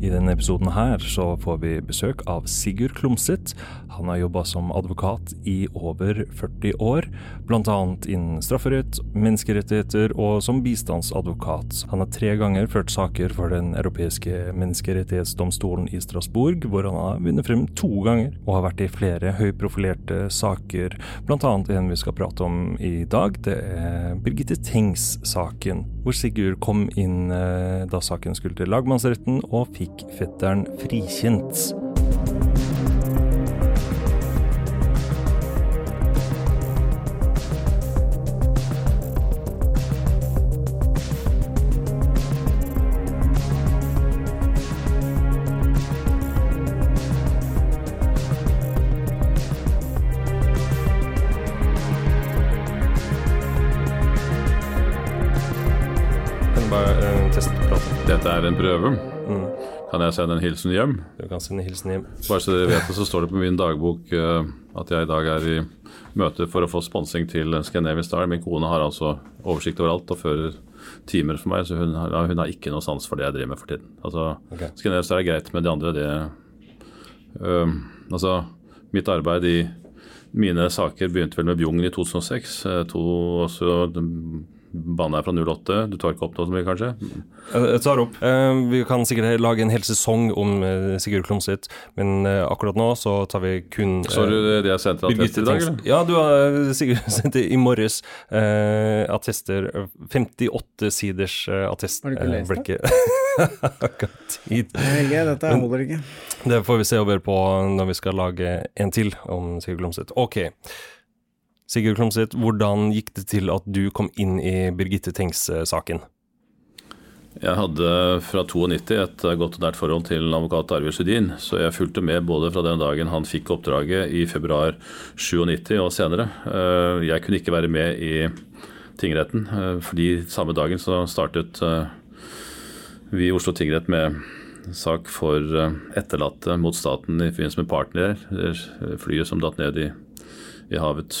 I denne episoden her så får vi besøk av Sigurd Klumset. Han har jobba som advokat i over 40 år, bl.a. innen strafferett, menneskerettigheter og som bistandsadvokat. Han har tre ganger ført saker for Den europeiske menneskerettighetsdomstolen i Strasbourg, hvor han har vunnet frem to ganger, og har vært i flere høyprofilerte saker, bl.a. en vi skal prate om i dag. Det er Birgitte Tengs-saken, hvor Sigurd kom inn eh, da saken skulle til lagmannsretten, og fikk fetteren frikjent. Praten? Dette er en prøve. Kan jeg sende en hilsen hjem? Du kan sende en hilsen hjem. Bare så dere vet det, så står det på min dagbok uh, at jeg i dag er i møte for å få sponsing til Scandinavian Star. Min kone har altså oversikt over alt og fører timer for meg, så hun har, hun har ikke noe sans for det jeg driver med for tiden. Altså, okay. Scandinavian Star er greit, men de andre, det uh, Altså, mitt arbeid i mine saker begynte vel med Bjugn i 2006. Jeg to også Banen er fra 08. Du tar ikke opp noe så mye, kanskje? Eh, Jeg tar opp. Eh, Vi kan sikkert lage en hel sesong om eh, Sigurd Klumset, men eh, akkurat nå så tar vi kun Så du det jeg sendte attester i dag, eller? Ja, du har Sigurd sendte i morges. uh, attester. eh, 58 siders attest. Har du ikke lest det? ikke- Har ikke hatt tid. Helge, dette holder ikke. Det får vi se over på når vi skal lage en til om Sigurd Klumset. Ok. Sigurd Klomsæt, hvordan gikk det til at du kom inn i Birgitte Tengs-saken? Jeg hadde fra 92 et godt og nært forhold til advokat Arvid Sudin, så jeg fulgte med både fra den dagen han fikk oppdraget i februar 97 og senere. Eh, Jeg kunne ikke være med i tingretten, eh, fordi samme dagen så startet eh, vi i Oslo tingrett med sak for etterlatte mot staten i forbindelse med partner, flyet som datt ned i, i havet.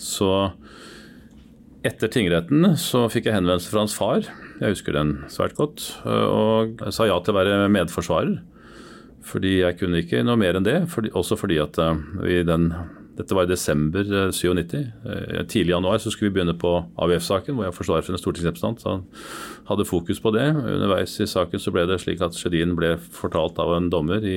Så etter tingretten så fikk jeg henvendelse fra hans far, jeg husker den svært godt, og sa ja til å være medforsvarer. Fordi jeg kunne ikke noe mer enn det, også fordi at eh, i den dette var i desember eh, 97. Eh, Tidlig i januar så skulle vi begynne på AUF-saken, hvor jeg forsvarer for en stortingsrepresentant. Så han hadde fokus på det. Underveis i saken så ble det slik at Sjødin ble fortalt av en dommer i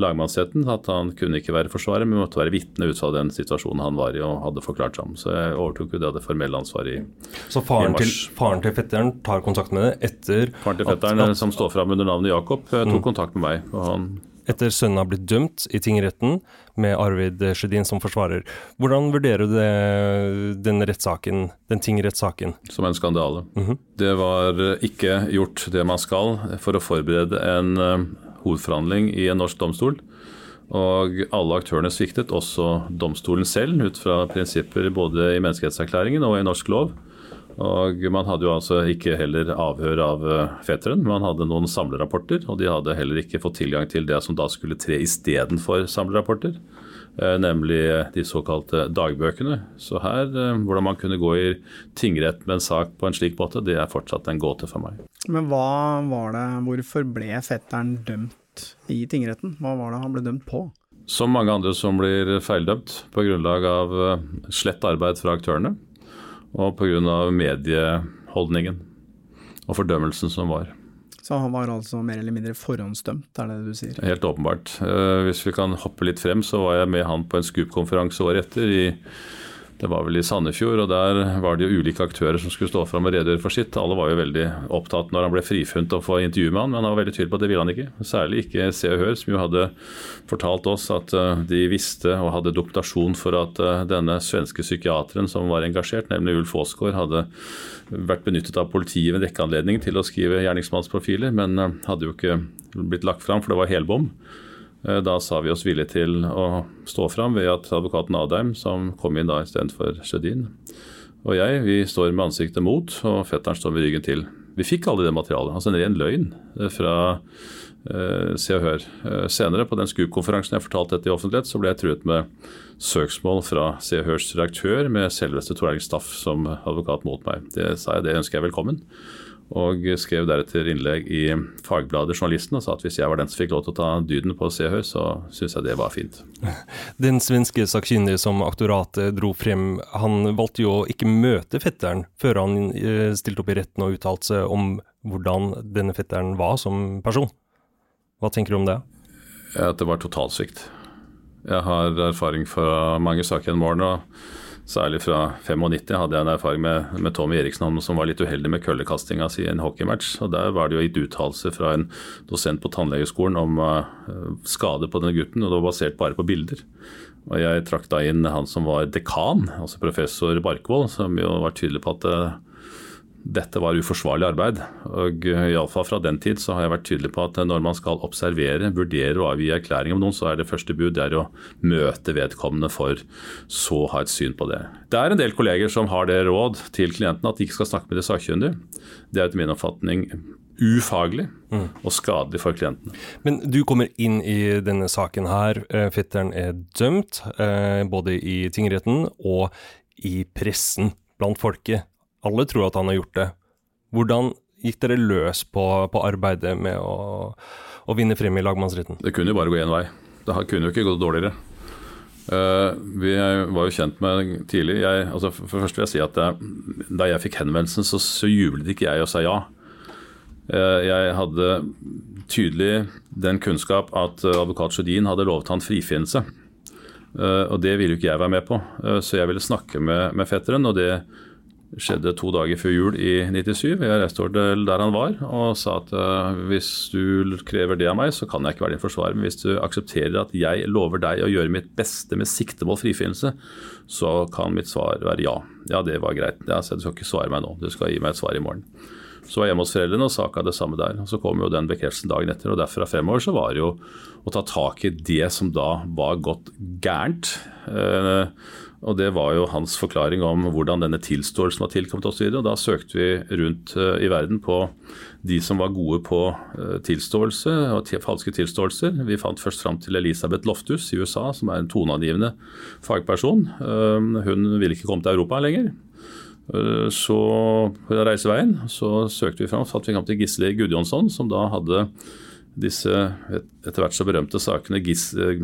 lagmannsretten at han kunne ikke være forsvarer, men måtte være vitne ut fra den situasjonen han var i og hadde forklart seg om. Så jeg overtok jo det det formelle ansvaret i Så faren I til, faren til fetteren tar kontakt med deg etter Faren til fetteren, at- som står fram under navnet Jakob, tok tok kontakt med meg. og han etter sønnen har blitt dømt i tingretten med Arvid Sjødin som forsvarer. Hvordan vurderer du det, den rettssaken, den tingrettssaken? som en skandale. Mhm. Det var ikke gjort det man skal for å forberede en eh, hovedforhandling i en norsk domstol. Og alle aktørene sviktet, også domstolen selv, ut fra prinsipper både i menneskerettserklæringen og i norsk lov. Og man hadde jo altså ikke heller avhør av eh, fetteren. Man hadde noen samlerapporter, og de hadde heller ikke fått tilgang til det som da skulle tre istedenfor samlerapporter. eh, Nemlig de såkalte dagbøkene. Så her, eh, hvordan man kunne gå i tingrett med en sak på en slik måte, det er fortsatt en gåte for meg. Men hva var det, hvorfor ble fetteren dømt i tingretten? Hva var det han ble dømt på? Som mange andre som blir feildømt på grunnlag av eh, slett arbeid fra aktørene, og pga. medieholdningen og fordømmelsen som var. Så han var altså mer eller mindre forhåndsdømt, er det det du sier? Helt åpenbart. Eh, Hvis vi kan hoppe litt frem, så var jeg med han på en Scoop-konferanse året etter. i det var vel i Sandefjord, og der var det jo ulike aktører som skulle stå fram og redegjøre for sitt. Alle var jo veldig opptatt når han ble frifunnet å få intervju med han, men han var veldig tydelig på at det ville han ikke. Særlig ikke Se og Hør, som jo hadde fortalt oss at eh, de visste og hadde dokumentasjon for at eh, denne svenske psykiateren som var engasjert, nemlig Ulf Aasgaard, hadde vært benyttet av politiet ved en rekke anledninger til å skrive gjerningsmannsprofiler, men eh, hadde jo ikke blitt lagt fram, for det var helbom. Eh, Da sa vi oss villige til å stå fram ved at advokaten Adheim, som kom inn da istedenfor Sjødin, og jeg, vi står med ansiktet mot, og fetteren står med ryggen til. Vi fikk aldri det materialet. Altså en ren løgn fra eh, Se og Hør. Uh, senere, på den SKUP-konferansen jeg fortalte dette i offentlighet, så ble jeg truet med søksmål fra Se og Hørs redaktør med selveste Tor Erling Staff som advokat mot meg. Det sa jeg, det ønsker jeg velkommen og skrev deretter innlegg i Fagbladet Journalisten og sa at hvis jeg var den som fikk lov til å ta dyden på Se Hør, så syns jeg det var fint. Den svenske sakkyndige som aktoratet dro frem, han valgte jo å ikke møte fetteren før han eh, stilte opp i retten og uttalte seg om hvordan denne fetteren var som person. Hva tenker du om det? At det var totalsvikt. Jeg har erfaring fra mange saker gjennom årene. og Særlig fra 95 hadde jeg en erfaring med, med Tommy han som var litt uheldig med køllekastinga si i en hockeymatch. og Der var det jo gitt uttalelse fra en dosent på tannlegeskolen om uh, skade på denne gutten, og det var basert bare på bilder. Og Jeg trakk da inn han som var dekan, altså professor Barkvold, som jo var tydelig på at uh, dette var uforsvarlig arbeid. Og eh, Iallfall fra den tid så har jeg vært tydelig på at når man skal observere, vurdere og avgi erklæring om noen, så er det første bud det er å møte vedkommende for så ha et syn på det. Det er en del kolleger som har det råd til klientene at de ikke skal snakke med det sakkyndige. Det er etter min oppfatning ufaglig mm. og skadelig for klientene. Men du kommer inn i denne saken her. Eh, fetteren er dømt, eh, både i tingretten og i pressen blant folket. Alle tror at han har gjort det. Hvordan gikk dere løs på, på arbeidet med å, å, vinne frem i lagmannsretten? Det kunne jo bare gå én vei. Det kunne jo ikke gått dårligere. Uh, vi var jo kjent med tidlig jeg, altså For først vil jeg si at jeg, Da jeg fikk henvendelsen, så, så, jublet ikke jeg og sa ja. Uh, jeg hadde tydelig den kunnskap at advokat Sjødin hadde lovet han frifinnelse. Uh, og det ville jo ikke jeg være med på, så jeg ville snakke med, med fetteren. og det skjedde to dager før jul i 97. Jeg reiste over der han var og sa at uh, hvis du krever det av meg, så kan jeg ikke være din forsvarer. Men hvis du aksepterer at jeg lover deg å gjøre mitt beste med siktemål frifinnelse, så kan mitt svar være ja. Ja, det var greit. Ja, du skal ikke svare meg nå, du skal gi meg et svar i morgen. Så var jeg hjemme hos foreldrene og saka det samme der. og Så kom jo den bekreftelsen dagen etter. og Derfra fremover så var det jo å ta tak i det som da var gått gærent. Uh, og Det var jo hans forklaring om hvordan denne tilståelsen var tilkommet osv. Da søkte vi rundt uh, i verden på de som var gode på uh, tilståelse og falske tilståelser. Vi fant først fram til Elisabeth Loftus i USA, som er en toneangivende fagperson. Uh, hun ville ikke komme til Europa lenger. Så på reiseveien så søkte vi fram, fant vi fram til Gisle Gudjonsson, som da hadde disse etter hvert så berømte sakene Gis, eh,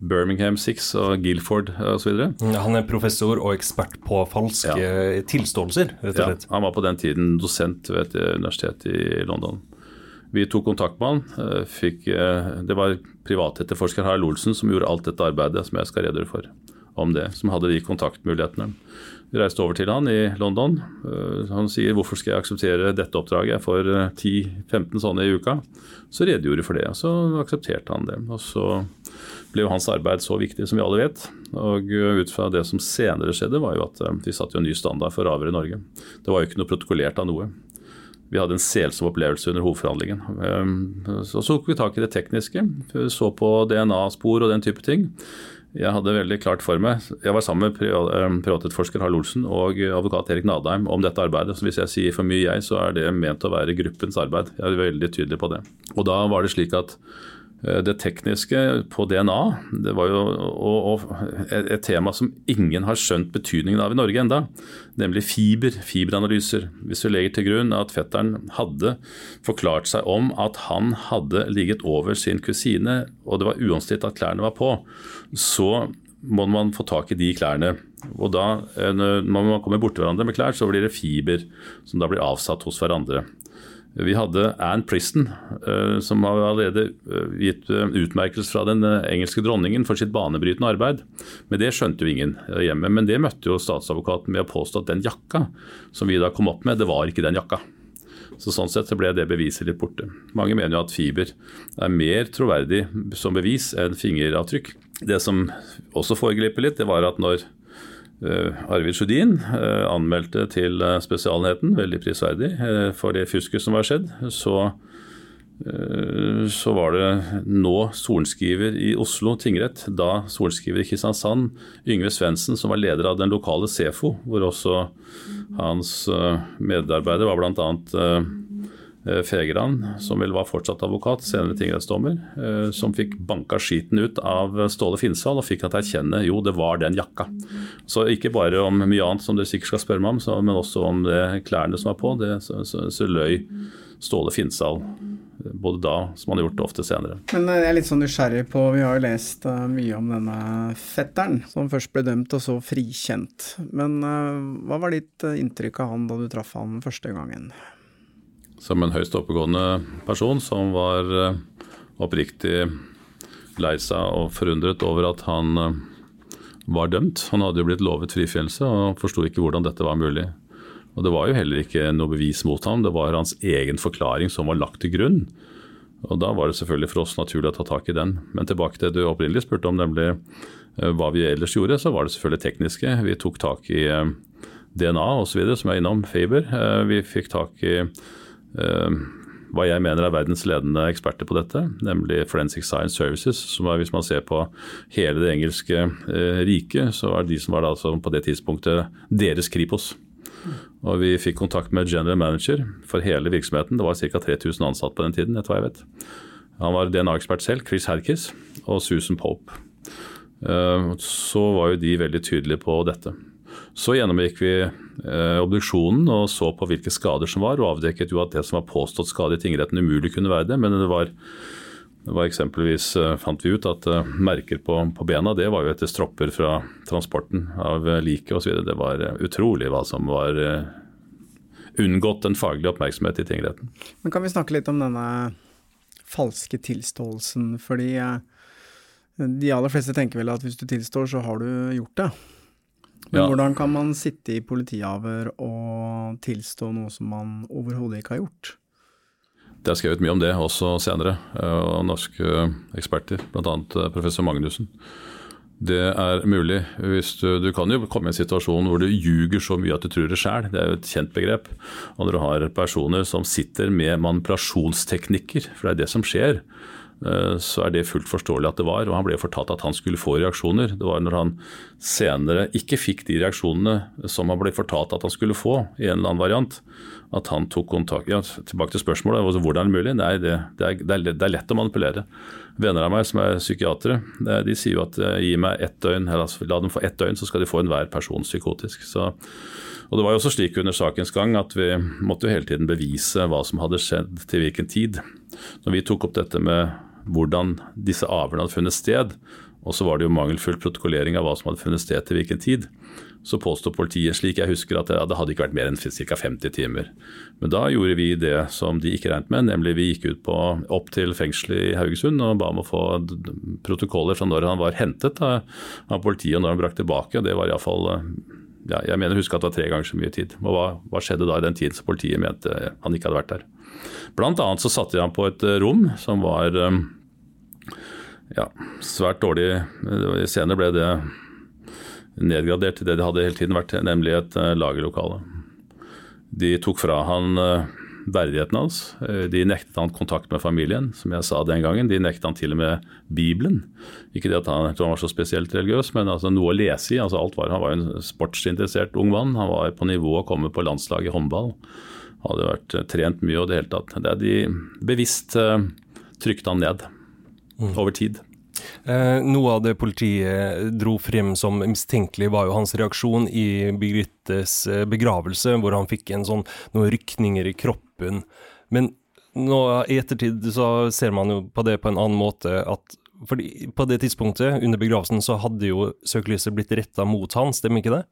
Birmingham Six og Guilford osv. Han er professor og ekspert på falske ja. tilståelser, rett og slett. Ja, han var på den tiden dosent ved et universitet i London. Vi tok kontakt med han. Eh, fikk, eh, det var privatetterforsker Harald Olsen som gjorde alt dette arbeidet som jeg skal redegjøre for om det, som hadde de kontaktmulighetene. Vi reiste over til han i London. Eh, han sier hvorfor skal jeg akseptere dette oppdraget, får 10-15 eh, sånne i uka. Så redegjorde for det, og så aksepterte han det. Og så ble hans arbeid så viktig som vi alle vet. Og eh, ut fra det som senere skjedde, var jo at de satte jo en ny standard for avhør i Norge. Det var jo ikke noe protokollert av noe. Vi hadde en selsom opplevelse under hovedforhandlingen. Så tok vi tak i det tekniske. Vi så på DNA-spor og den type ting. Jeg hadde veldig klart for meg Jeg var sammen med eh, privatetterforsker Harald Olsen og advokat Erik Nadheim om dette arbeidet. Så hvis jeg sier for mye jeg, så er det ment å være gruppens arbeid. Jeg er veldig tydelig på det. Og da var det slik at det tekniske på DNA det var jo et tema som ingen har skjønt betydningen av i Norge enda, nemlig fiber, fiberanalyser. Hvis vi legger til grunn at fetteren hadde forklart seg om at han hadde ligget over sin kusine, og det var uomstridt at klærne var på, så må man få tak i de klærne. Og da, eh, Når man kommer borti hverandre med klær, så blir det fiber som da blir avsatt hos hverandre. Vi hadde Anne Priston, eh, som har allerede eh, gitt eh, utmerkelse fra den engelske dronningen for sitt banebrytende arbeid. Men det skjønte jo ingen hjemme. Men det møtte jo statsadvokaten med å påstå at den jakka som vi da kom opp med, det var ikke den jakka. Så Sånn sett så ble det beviset litt borte. Mange mener jo at fiber er mer troverdig som bevis enn fingeravtrykk. Det som også foregriper litt, det var at når Arvid Sjødin eh, anmeldte til eh, Spesialenheten, veldig prisverdig, for det fusket som var skjedd. Så, så var det nå sorenskriver i Oslo tingrett, da sorenskriver i Kristiansand, Yngve Svendsen, som var leder av den lokale SEFO, hvor også hans medarbeider var blant eh, Fegran, som vel var fortsatt advokat, senere tingrettsdommer, eh, som fikk banka skiten ut av Ståle Finnsal og fikk han til å erkjenne jo, det var den jakka. Så ikke bare om mye annet som dere sikkert skal spørre meg om, så, men også om det klærne som var på. Det, så, så, så løy Ståle Finnsal både da som han har gjort det ofte senere. Men eh, jeg er litt sånn nysgjerrig på, vi har jo lest mye om denne fetteren, som først ble dømt og så frikjent. Men hva var ditt inntrykk av han da du traff han første gangen? Som en høyst oppegående person som var uh, oppriktig lei seg og forundret over at han var dømt. Han hadde jo blitt lovet frifinnelse og forsto ikke hvordan dette var mulig. Og Det var jo heller ikke noe bevis mot ham, det var hans egen forklaring som var lagt til grunn. Og Da var det selvfølgelig for oss naturlig å ta tak i den. Men tilbake til det du opprinnelig spurte om, nemlig eh, hva vi ellers gjorde, så var det selvfølgelig tekniske. Vi tok tak i eh, DNA osv., som er innom, Faber. Eh, vi fikk tak i hva jeg mener er verdens ledende eksperter på dette, nemlig Forensic Science Services. som er, Hvis man ser på hele det engelske riket, så er de som var altså på det tidspunktet deres Kripos. Og vi fikk kontakt med general manager for hele virksomheten. Det var ca. 3000 ansatte på den tiden, etter hva jeg vet. Han var DNA-ekspert selv, Chris Herkis, og Susan Pope. Eh, så var jo de veldig tydelige på dette. Så gjennomgikk vi eh, obduksjonen og så på hvilke skader som var, og avdekket jo at det som var påstått skade i tingretten umulig kunne være det, men det var det var eksempelvis, eh, fant vi ut at uh, merker på, på, bena det var jo etter stropper fra transporten av uh, liket osv. Det var utrolig hva som var unngått en faglig oppmerksomhet i tingretten. Men Kan vi snakke litt om denne falske tilståelsen? Fordi de aller fleste tenker vel at hvis du tilstår, så har du gjort det. Men ja. hvordan kan man sitte i politiavhør og tilstå noe som man overhodet ikke har gjort? Det er skrevet mye om det også senere, eh, av norske eksperter, bl.a. Eh, professor Magnussen. Det er mulig. Hvis du, du, kan jo komme i en situasjon hvor du ljuger så mye at du tror det sjøl. Det er jo et kjent begrep. Og når du har personer som sitter med manipulasjonsteknikker, for det er det som skjer, Eh, så er det fullt forståelig at det var. og Han ble fortalt at han skulle få reaksjoner. Det var når han senere ikke fikk de reaksjonene som han ble fortalt at han skulle få, i en eller annen variant, at han tok kontakt ja, Tilbake til spørsmålet, altså, hvordan er det mulig? Nei, det, det, er, det, er, lett å manipulere. Venner av meg som er psykiatere, de sier jo at eh, gi meg ett døgn, eller altså, la dem få ett døgn, så skal de få enhver person psykotisk. Så, og Det var jo også slik under sakens gang at vi måtte jo hele tiden bevise hva som hadde skjedd til hvilken tid. Når vi tok opp dette med hvordan disse avhørene hadde funnet sted, og så var det jo mangelfull protokollering av hva som hadde funnet sted til hvilken tid, så påstod politiet, slik jeg husker, at det hadde ikke vært mer enn ca. 50 timer. Men da gjorde vi det som de ikke regnet med, nemlig vi gikk ut på, opp til fengselet i Haugesund og ba om å få protokoller fra når han var hentet av, av politiet og når han brakk tilbake. Det var iallfall ja, jeg mener husker at det var tre ganger så mye tid. Og hva, hva skjedde da i den tiden som politiet mente han ikke hadde vært der? Blant annet så satte de ham på et rom som var ja, svært dårlig. Senere ble det nedgradert til det det hadde hele tiden vært, nemlig et uh, lagerlokale. De tok fra han uh, verdigheten hans. Uh, de nektet han kontakt med familien, som jeg sa den gangen. De nektet han til og med Bibelen. Ikke det at han, han var så spesielt religiøs, men altså noe å lese i. Altså alt var, han var en sportsinteressert ung mann. Han var på nivå å komme på landslaget i håndball. Hadde vært trent mye og det hele tatt. Det de bevisst trykte han ned mm. over tid. Eh, noe av det politiet dro frem som mistenkelig, var jo hans reaksjon i Birgittes eh, begravelse, hvor han fikk en sånn, noen rykninger i kroppen. Men nå, i ettertid så ser man jo på det på en annen måte. at fordi På det tidspunktet, under begravelsen, så hadde jo søkelyset blitt retta mot han, stemmer ikke det?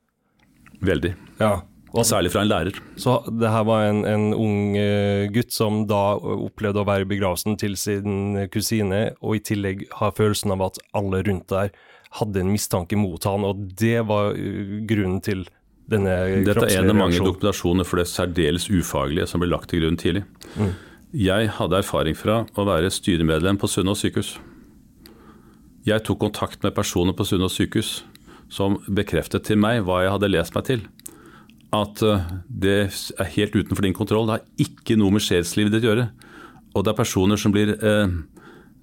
Veldig. Ja, og særlig fra en lærer. Så det her var en, en ung uh, gutt som da opplevde å være i begravelsen til sin kusine, og i tillegg har følelsen av at alle rundt der hadde en mistanke mot han, og det var uh, grunnen til denne Dette er en av mange dokumentasjoner for det særdeles ufaglige som ble lagt til grunn tidlig. Mm. Jeg hadde erfaring fra å være styremedlem på Sunnaas sykehus. Jeg tok kontakt med personer på Sunnaas sykehus som bekreftet til meg hva jeg hadde lest meg til at eh, det er helt utenfor din kontroll. Det har ikke noe med sjelslivet ditt å gjøre. Og det er personer som blir eh,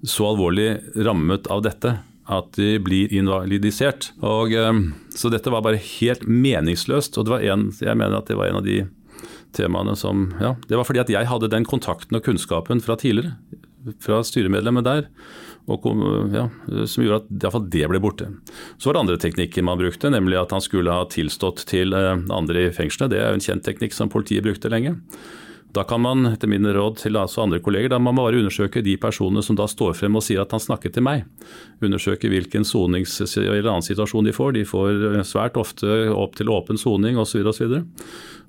så alvorlig rammet av dette at de blir invalidisert. Og, eh, så dette var bare helt meningsløst. Og en, jeg mener at det var en av de temaene som Ja, det var fordi at jeg hadde den kontakten og kunnskapen fra tidligere, fra styremedlemmet der, og, ja, som gjorde at iallfall det ble borte. Så var det andre teknikker man brukte, nemlig at han skulle ha tilstått til eh, andre i fengselet. Det er jo en kjent teknikk som politiet brukte lenge. Da kan man, etter mine råd til altså andre kolleger, da må man bare undersøke de personene som da står frem og sier at han snakket til meg. Undersøke hvilken sonings- eller annen situasjon de får. De får svært ofte opp til åpen soning osv. osv.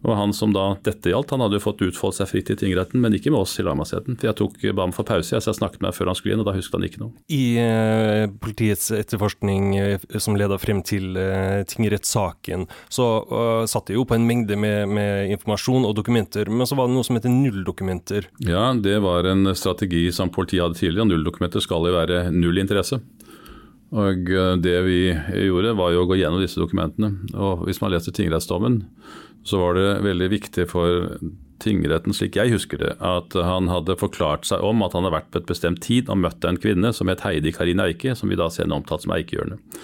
Og han som da dette gjaldt, han hadde jo fått utfoldt seg fritt i tingretten, men ikke med oss i lagmannsretten. For jeg tok ba ham for pause, jeg, så jeg snakket med ham før han skulle inn, og da husket han ikke noe. I uh, politiets etterforskning uh, som leda frem til uh, tingrettssaken, så uh, satt det jo på en mengde med, med, informasjon og dokumenter, men så var det noe som heter nulldokumenter. Ja, det var en strategi som politiet hadde tidligere. Nulldokumenter skal jo være null interesse. Og Det vi gjorde, var jo å gå gjennom disse dokumentene. Og Hvis man leser tingrettsdommen, så var det veldig viktig for tingretten, slik jeg husker det, at han hadde forklart seg om at han hadde vært på et bestemt tid og møtt en kvinne som het Heidi Karine Eike, som vi da senere omtalt som Eikehjørnet.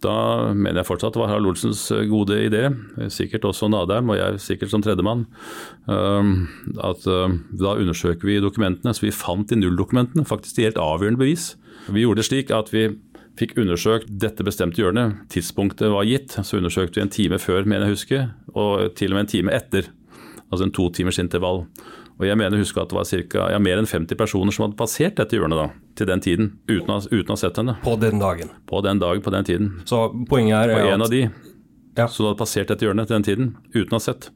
Da mener jeg fortsatt det var Harald Olsens gode idé, sikkert også Nadheim og jeg sikkert som tredjemann, at da undersøker vi dokumentene. Så vi fant de nulldokumentene faktisk de helt avgjørende bevis. Vi gjorde det slik at vi fikk undersøkt dette bestemte hjørnet. Tidspunktet var gitt, så undersøkte vi en time før, mener jeg husker, og til og med en time etter. Altså en to timers intervall. Og jeg mener husker at det var cirka, ja, mer enn 50 personer som hadde passert dette hjørnet da, til den tiden, uten å, uten å ha sett henne. På den dagen? På den dagen, på den tiden. Så poenget er, er Og en av de ja. som hadde passert dette hjørnet til den tiden, uten å ha sett,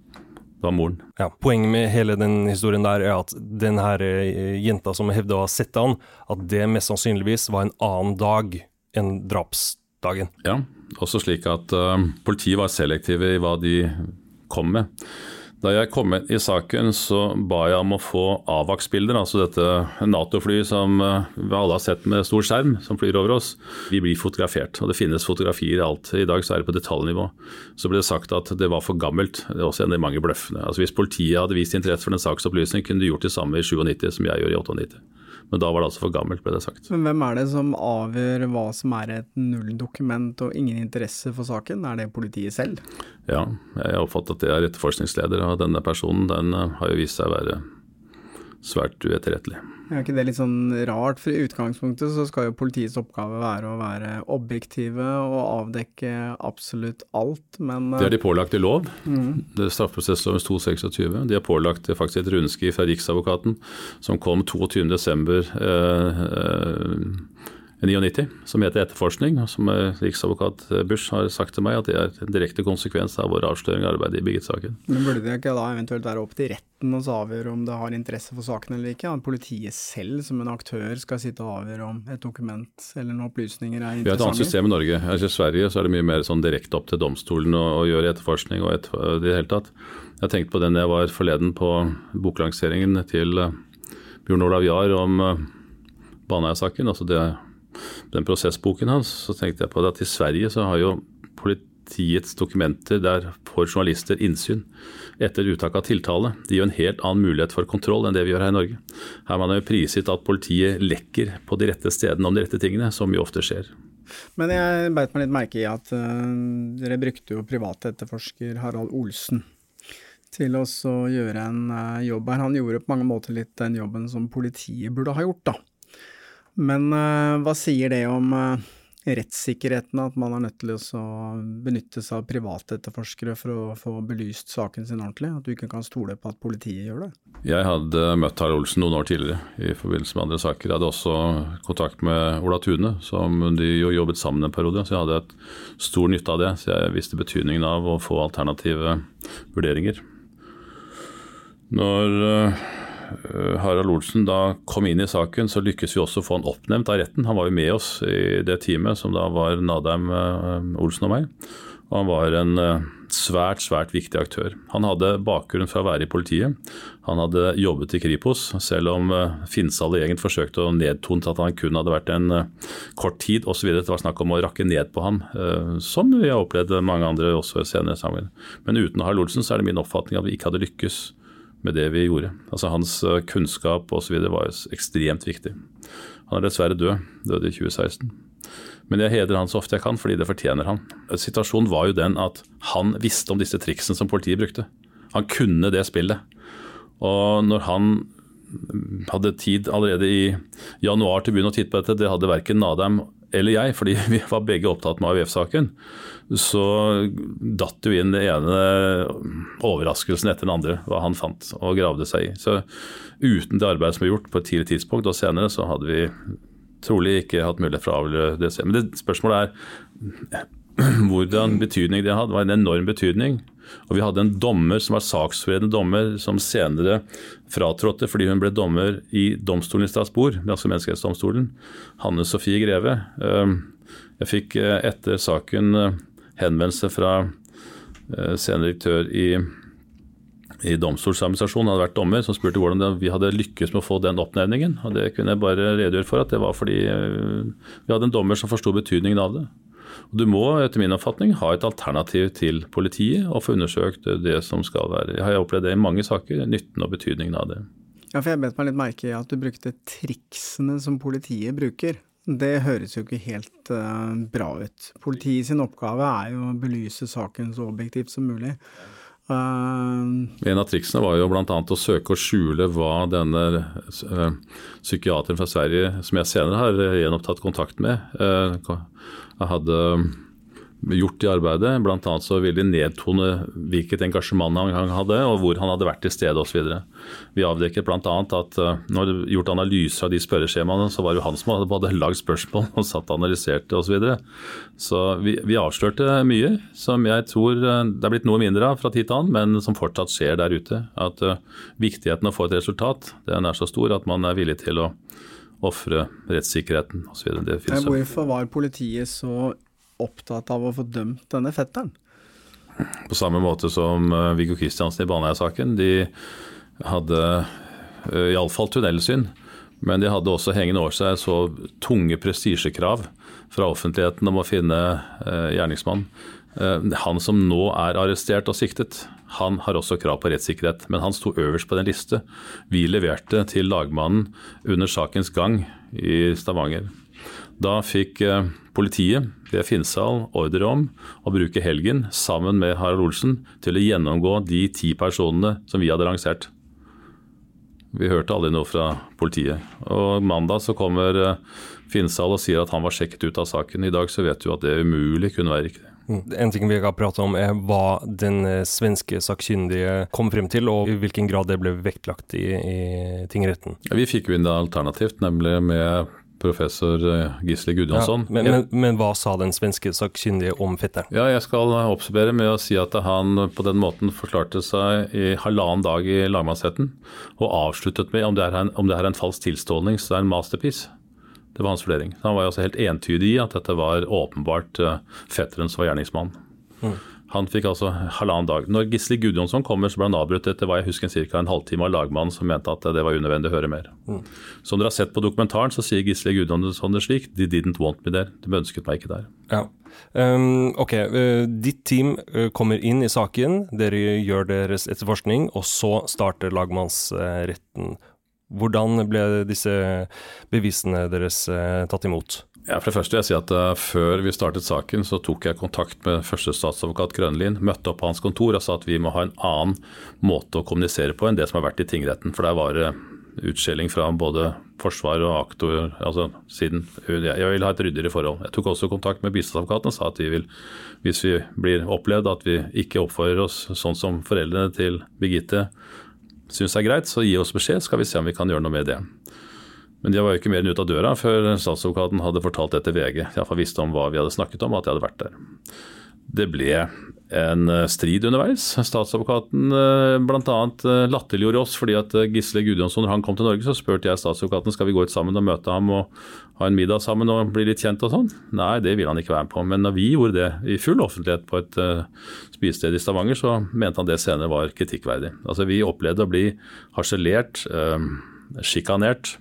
var moren. Ja, Poenget med hele den historien der er at den her eh, jenta som hevda å ha sett han, at det mest sannsynligvis var en annen dag enn drapsdagen. Ja, også slik at uh, politiet var selektive i hva de kom med. Da jeg kom inn i saken, så ba jeg om å få AVAX-bilder, altså dette Nato-flyet som uh, vi alle har sett med stor skjerm, som flyr over oss. Vi blir fotografert, og det finnes fotografier i alt. I dag så er det på detaljnivå. Så ble det sagt at det var for gammelt. Det er også en av de mange bløffene. Altså Hvis politiet hadde vist interesse for den saksopplysningen, kunne de gjort det samme i 97 som jeg gjør i 98. Men da var det altså for gammelt, ble det sagt. Men hvem er det som avgjør hva som er et nulldokument og ingen interesse for saken? Er det politiet selv? Ja, jeg oppfatter at det er etterforskningsleder, og denne personen den eh, har jo vist seg å være svært uetterrettelig. Er ikke det litt sånn rart? For i utgangspunktet så skal jo politiets oppgave være å være objektive og avdekke absolutt alt, men Det er de pålagt i lov. Mm. Det er straffeprosessloven 226. De har pålagt faktisk et rundskriv fra Riksadvokaten som kom 22.12. Eh, eh, 99, som heter etterforskning, som riksadvokat Busch har sagt til meg at det er en direkte konsekvens av vår avsløring av arbeidet i Birgit-saken. Men Burde det ikke da eventuelt være opp til retten å avgjøre om det har interesse for saken eller ikke? At politiet selv som en aktør skal sitte og avgjøre om et dokument eller noen opplysninger er interessante? Vi har et annet system i Norge. I Sverige så er det mye mer sånn direkte opp til domstolen å, å gjøre etterforskning og et, det hele tatt. Jeg tenkte på den jeg var forleden på boklanseringen til uh, Bjørn Olav Jahr om Baneheia-saken. altså det den prosessboken hans, så tenkte jeg på det at i Sverige så har jo politiets dokumenter der får journalister innsyn etter uttak av tiltale. Det gir jo en helt annen mulighet for kontroll enn det vi gjør her i Norge. Her man har jo prisgitt at politiet lekker på de rette stedene om de rette tingene, som jo ofte skjer. Men jeg beit meg litt merke i at uh, dere brukte jo privatetterforsker Harald Olsen til å gjøre en uh, jobb her. Han gjorde på mange måter litt den jobben som politiet burde ha gjort, da. Men uh, hva sier det om uh, rettssikkerheten, at man er nødt til å benytte seg av private etterforskere for å få belyst saken sin ordentlig? At du ikke kan stole på at politiet gjør det? Jeg hadde møtt Harald Olsen noen år tidligere i forbindelse med andre saker. Jeg hadde også kontakt med Ola Tune, som de jo jobbet sammen en periode. Så jeg hadde et stor nytte av det. Så jeg visste betydningen av å få alternative vurderinger. Når Eh, Harald Olsen da kom inn i saken, så lykkes vi også å få han oppnevnt av retten. Han var jo med oss i det teamet som da var Nadheim eh, Olsen og meg. Og han var en eh, svært, svært viktig aktør. Han hadde bakgrunn fra å være i politiet. Han hadde jobbet i Kripos, selv om Finnsal gjengen forsøkte å nedtone at han kun hadde vært en kort tid osv. Det var snakk om å rakke ned på ham, som vi har opplevd mange andre også senere sammen. Men uten Harald Olsen så er det min oppfatning at vi ikke hadde lykkes med det vi gjorde. Altså Hans eh, kunnskap osv. var ekstremt viktig. Han er dessverre død, døde i 2016. Men jeg hedrer han så ofte jeg kan, fordi det fortjener han. Situasjonen var jo den at han visste om disse triksene som politiet brukte. Han kunne det spillet. Og når han hadde tid allerede i januar til å begynne å titte på dette, det hadde verken Nadheim eller jeg, fordi vi var begge opptatt med AUF-saken, så datt jo inn det ene overraskelsen etter den andre, hva han fant og gravde seg i. Så uten det arbeidet som er gjort på et tidlig tidspunkt og senere, så hadde vi trolig ikke hatt mulighet for å avgjøre det. Men det spørsmålet er hvordan betydning det hadde. Det var en enorm betydning. Og vi hadde en dommer som var saksforredende dommer, som senere fratrådte fordi hun ble dommer i domstolen i Strasbourg, altså menneskerettsdomstolen, Hanne Sofie Greve. Ehm, jeg fikk eh, etter saken eh, henvendelse fra eh, senere direktør i, i Domstoladministrasjonen, hadde vært dommer, som spurte hvordan vi hadde lykkes med å få den oppnevningen. og Det kunne jeg bare redegjøre for, at det var fordi vi hadde en dommer som forsto betydningen av det. Og du må etter min oppfatning ha et alternativ til politiet og få undersøkt det som skal være. Jeg har opplevd det i mange saker, nytten og betydningen av det. Ja, for Jeg bet meg litt merke i at du brukte triksene som politiet bruker. Det høres jo ikke helt uh, bra ut. Politiet sin oppgave er jo å belyse saken så objektivt som mulig. Uh, en av triksene var jo bl.a. å søke å skjule hva denne uh, psykiateren fra Sverige, som jeg senere har gjenopptatt kontakt med, hadde gjort i arbeidet. Blant annet så ville de nedtone hvilket engasjement han hadde, og hvor han hadde vært til stede osv. Vi avdekket bl.a. at uh, når det gjort analyser av de spørreskjemaene, så var det jo han som hadde både lagd spørsmål og satt og analyserte osv. Så, videre. så vi, vi, avslørte mye som jeg tror uh, det er blitt noe mindre av fra tid til annen, men som fortsatt skjer der ute. At uh, viktigheten av å få et resultat den er så stor at man er villig til å ofre rettssikkerheten osv. Hvorfor var politiet så opptatt av å få dømt denne fetteren? På samme måte som uh, Viggo Kristiansen i Baneheia-saken. De hadde uh, iallfall tunnelsyn, men de hadde også hengende over seg så tunge prestisjekrav fra offentligheten om å finne uh, gjerningsmann. Uh, han som nå er arrestert og siktet, han har også krav på rettssikkerhet, men han sto øverst på den liste. Vi leverte til lagmannen under sakens gang i Stavanger. Da fikk eh, politiet ved Finnsal ordre om å bruke helgen sammen med Harald Olsen til å gjennomgå de ti personene som vi hadde lansert. Vi hørte aldri noe fra politiet. Og Mandag så kommer eh, Finnsal og sier at han var sjekket ut av saken. I dag så vet du at det umulig kunne være riktig. Mm. En ting vi har pratet om er hva den eh, svenske sakkyndige kom frem til, og i hvilken grad det ble vektlagt i, i tingretten. Vi fikk jo inn det alternativt, nemlig med professor eh, Gisle Gudjonsson. Ja, men, men, men, hva sa den svenske sakkyndige om fetteren? Ja, Jeg skal oppsummere med å si at han på den måten forklarte seg i halvannen dag i lagmannsretten, og avsluttet med om det er en, om det er en falsk tilståling, så det er en masterpiece. Det var hans vurdering. Han var jo også helt entydig i at dette var åpenbart uh, fetteren som var gjerningsmannen. Mm. Han fikk altså halvannen dag. Når Gisle Gudjonsson kommer, så ble han avbrutt etter hva jeg husker ca. en halvtime av lagmannen som mente at det var unødvendig å høre mer. Mm. Som dere har sett på dokumentaren, så sier Gisle Gudjonsson det slik They didn't want me there. De ønsket meg ikke der. Ja. Um, ok, uh, ditt team uh, kommer inn i saken, dere gjør deres etterforskning, og så starter lagmannsretten. Hvordan ble disse bevisene deres eh, tatt imot? Ja, for det første vil jeg si at uh, Før vi startet saken, så tok jeg kontakt med førstestatsadvokat Grønlin. Møtte opp på hans kontor og sa at vi må ha en annen måte å kommunisere på enn det som har vært i tingretten. For der var det utskjelling fra både forsvar og aktor altså siden Jeg vil ha et ryddigere forhold. Jeg tok også kontakt med bistandsadvokaten og sa at vi vil, hvis vi blir opplevd at vi ikke oppfører oss sånn som foreldrene til Birgitte syns er greit, så gi oss beskjed, skal vi se om vi kan gjøre noe med det. Men de var jo ikke mer enn ute av døra før statsadvokaten hadde fortalt det til VG. Iallfall visste om hva vi hadde snakket om, at jeg hadde vært der. Det ble en eh, strid underveis. Statsadvokaten eh, bl.a. Eh, latterliggjorde oss fordi at Gisle Gudjonsson, når han kom til Norge, så spurte jeg statsadvokaten skal vi gå ut sammen og møte ham og ha en middag sammen og bli litt kjent og sånn. Nei, det ville han ikke være med på. Men når vi gjorde det i full offentlighet på et spisested i Stavanger, så mente han det senere var kritikkverdig. Altså Vi opplevde å bli harselert, sjikanert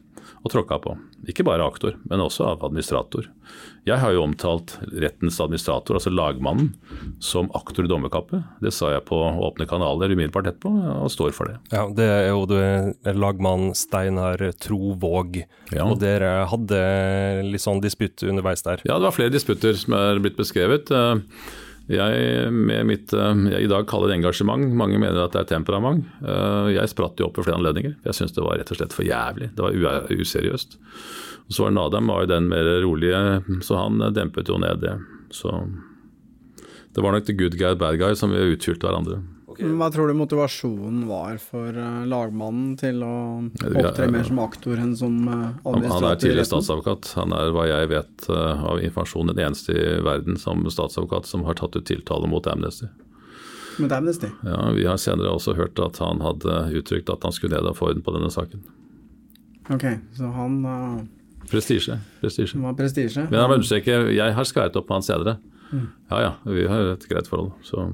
og tråkka på. Ikke bare aktor, men også av administrator. Jeg har jo omtalt rettens administrator, altså lagmannen, som aktor i dommerkappet. Det sa jeg på åpne kanaler umiddelbart etterpå, og står for det. Ja, Det er jo det lagmann Steinar Trovåg, ja. og dere hadde litt sånn disputt underveis der? Ja, det var flere disputter som er blitt beskrevet. Jeg, med mitt jeg i dag kaller det engasjement, mange mener at det er temperament. Jeg spratt jo opp ved flere anledninger. Jeg syntes det var rett og slett for jævlig. Det var useriøst. Og Så var Nadam var jo den mer rolige, så han dempet jo ned det. Så det var nok the good guy, bad guy som vi utfylte hverandre. Okay. Hva tror du motivasjonen var for uh, lagmannen til å opptre mer som aktor enn som uh, han, han er tidligere statsadvokat. Han er, hva jeg vet uh, av informasjon, den eneste i verden som statsadvokat som har tatt ut tiltale mot Amnesty. Mot Amnesty? Ja, Vi har senere også hørt at han hadde uttrykt at han skulle ned og få orden på denne saken. Ok, så han... Uh... prestisje. prestisje. Men han understreker, jeg har skværet opp på han senere. Mm. Ja ja, vi har et greit forhold. så...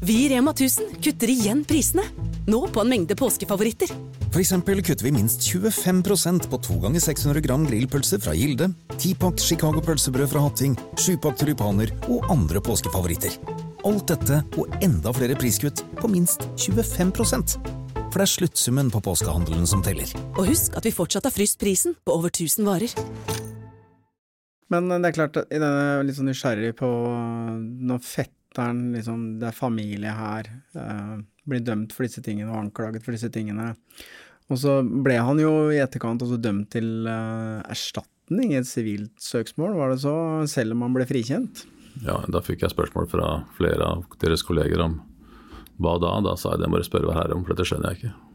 Vi i Rema 1000 kutter igjen prisene. Nå på en mengde påskefavoritter. For eksempel kutter vi minst 25% på 2 ganger 600 gram grillpølse fra Gilde, 10-pakt Chicago pølsebrød fra Hatting, 7-pakt tulipaner og andre påskefavoritter. Alt dette og enda flere priskutt på minst 25% For det er sluttsummen på påskehandelen som teller. Og husk at vi fortsatt har fryst prisen på over 1000 varer. Men det er klart, jeg er litt sånn nysgjerrig på noe fett datteren, liksom, det er familie her, uh, blir dømt for disse tingene og anklaget for disse tingene. Og så ble han jo i etterkant også dømt til uh, erstatning i et sivilt søksmål, var det så, selv om han ble frikjent? Ja, da fikk jeg spørsmål fra flere av deres kolleger om hva da. Da sa jeg det må du spørre hva herre om, for dette skjønner jeg ikke.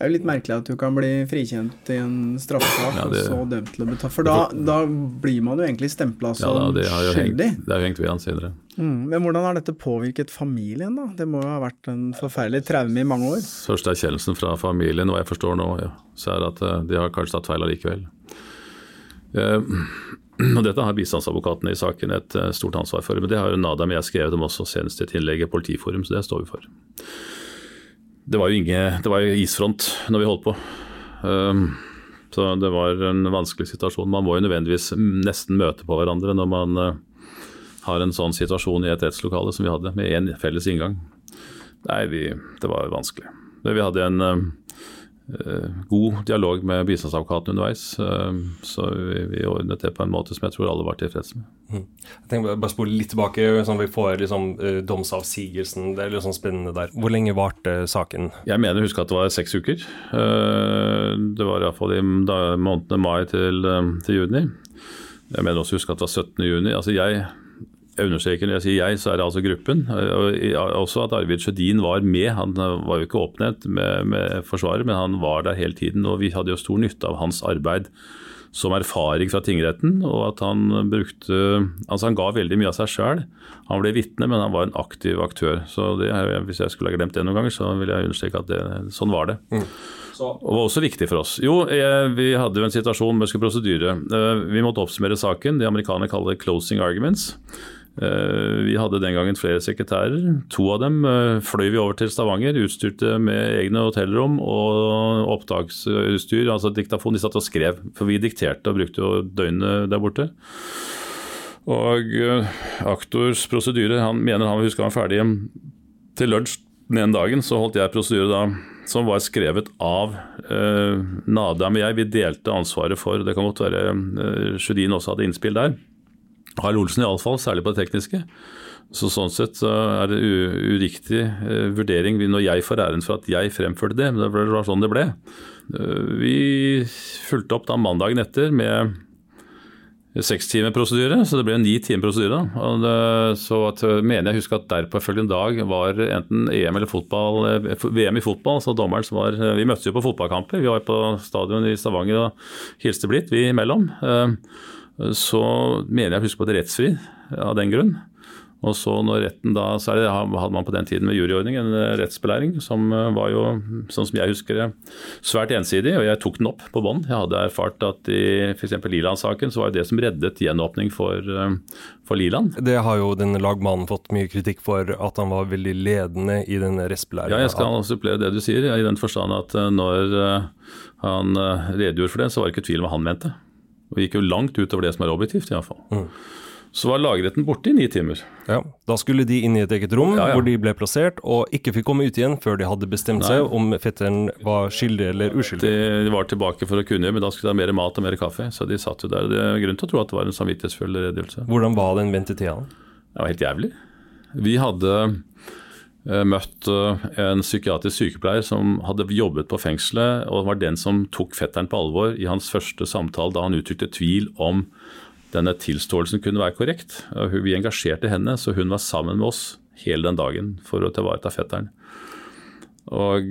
Det er jo litt merkelig at du kan bli frikjent i en straffesak ja, og så dømt til å betale For da, da, blir man jo egentlig stempla som ja, det skyldig. Hengt, det har jo hengt ved han senere. Mm, men hvordan har dette påvirket familien, da? Det må jo ha vært en forferdelig traume i mange år? Første erkjennelsen fra familien, hva jeg forstår nå, ja, så er at eh, de har kanskje tatt feil allikevel. Uh, og Dette har bistandsadvokatene i saken et uh, stort ansvar for. Men det har jo Nadam og jeg skrevet om også, senest i et innlegg i Politiforum, så det står vi for det var jo ingen, det var jo isfront når vi holdt på. Um, så det var en vanskelig situasjon. Man må jo nødvendigvis nesten møte på hverandre når man uh, har en sånn situasjon i et rettslokale som vi hadde, med én felles inngang. Nei, vi, det var vanskelig. Vi hadde en uh, god dialog med bistandsadvokaten underveis. Eh, så vi, vi, ordnet det på en måte som jeg tror alle var tilfreds med. Mm. Jeg tenker Bare spole litt tilbake, sånn vi får liksom uh, domsavsigelsen. Det er litt sånn spennende der. Hvor lenge varte saken? Jeg mener å huske at det var seks uker. Det var iallfall i månedene mai til, til, juni. Jeg mener også å huske at det var 17. juni. Altså jeg jeg understreker når jeg sier jeg, så er det altså gruppen. Og også at Arvid Sjødin var med. Han var jo ikke oppnevnt med, med Forsvaret, men han var der hele tiden. Og vi hadde jo stor nytte av hans arbeid som erfaring fra tingretten, og at han brukte Altså han ga veldig mye av seg sjøl. Han ble vitne, men han var en aktiv aktør. Så det, hvis jeg skulle ha glemt det noen ganger, så vil jeg understreke at det, sånn var det. Mm. Og var også viktig for oss. Jo, jeg, vi hadde jo en situasjon med prosedyre. Eh, vi måtte oppsummere saken. Det amerikanerne kaller 'closing arguments'. Eh, vi hadde den gangen flere sekretærer. To av dem eh, fløy vi over til Stavanger, utstyrte med egne hotellrom og opptaksutstyr, altså diktafon. De satt og skrev, for vi dikterte og brukte jo døgnet der borte. Og eh, aktors prosedyre, han mener han husker han ferdig til lunsj den ene dagen. Så holdt jeg prosedyre da som var skrevet av eh, Nadam og jeg. Vi delte ansvaret for Det kan godt være eh, Sjødin også hadde innspill der. Harald Olsen iallfall, særlig på det tekniske. Så Sånn sett er det uriktig eh, vurdering når jeg får æren for at jeg fremførte det. Men det var sånn det ble. Eh, vi fulgte opp da mandagen etter med sekstimeprosedyre, så det ble ni timer prosedyre. Så at, mener jeg husker at derpåfølgende dag var enten EM eller fotball, eh, VM i fotball. så dommeren som var, Vi møttes jo på fotballkamper. Vi var på stadion i Stavanger og hilste blitt, vi imellom så mener jeg å huske på det rettsfri av den grunn. Og så når retten da, så det, hadde man på den tiden med juryordning en eh, rettsbelæring som eh, var jo, sånn som jeg husker det, svært ensidig, og jeg tok den opp på bånd. Jeg hadde erfart at i f.eks. Liland-saken så var jo det som reddet gjenåpning for, eh, for Liland. Det har jo den lagmannen fått mye kritikk for, at han var veldig ledende i den rettsbelæringen. Ja, jeg skal supplere det du sier, i den forstand at når han redegjorde for det, så var det ikke tvil om hva han mente. Og gikk jo langt utover det som er objektivt, iallfall. Mm. Så var lagretten borte i ni timer. Ja, Da skulle de inn i et eget rom ja, ja. hvor de ble plassert, og ikke fikk komme ut igjen før de hadde bestemt Nei. seg om fetteren var skyldig eller uskyldig. De var tilbake for å kunne, men da skulle de ha mer mat og mer kaffe. Så de satt jo der. Det er grunn til å tro at det var en samvittighetsfull redegjørelse. Hvordan var den ventetida? Det var helt jævlig. Vi hadde møtt eh, en psykiatrisk sykepleier som hadde jobbet på fengselet, og var den som tok fetteren på alvor i hans første samtale da han uttrykte tvil om denne tilståelsen kunne være korrekt. Vi engasjerte henne, så hun var sammen med oss hele den dagen for å tilvareta fetteren. Og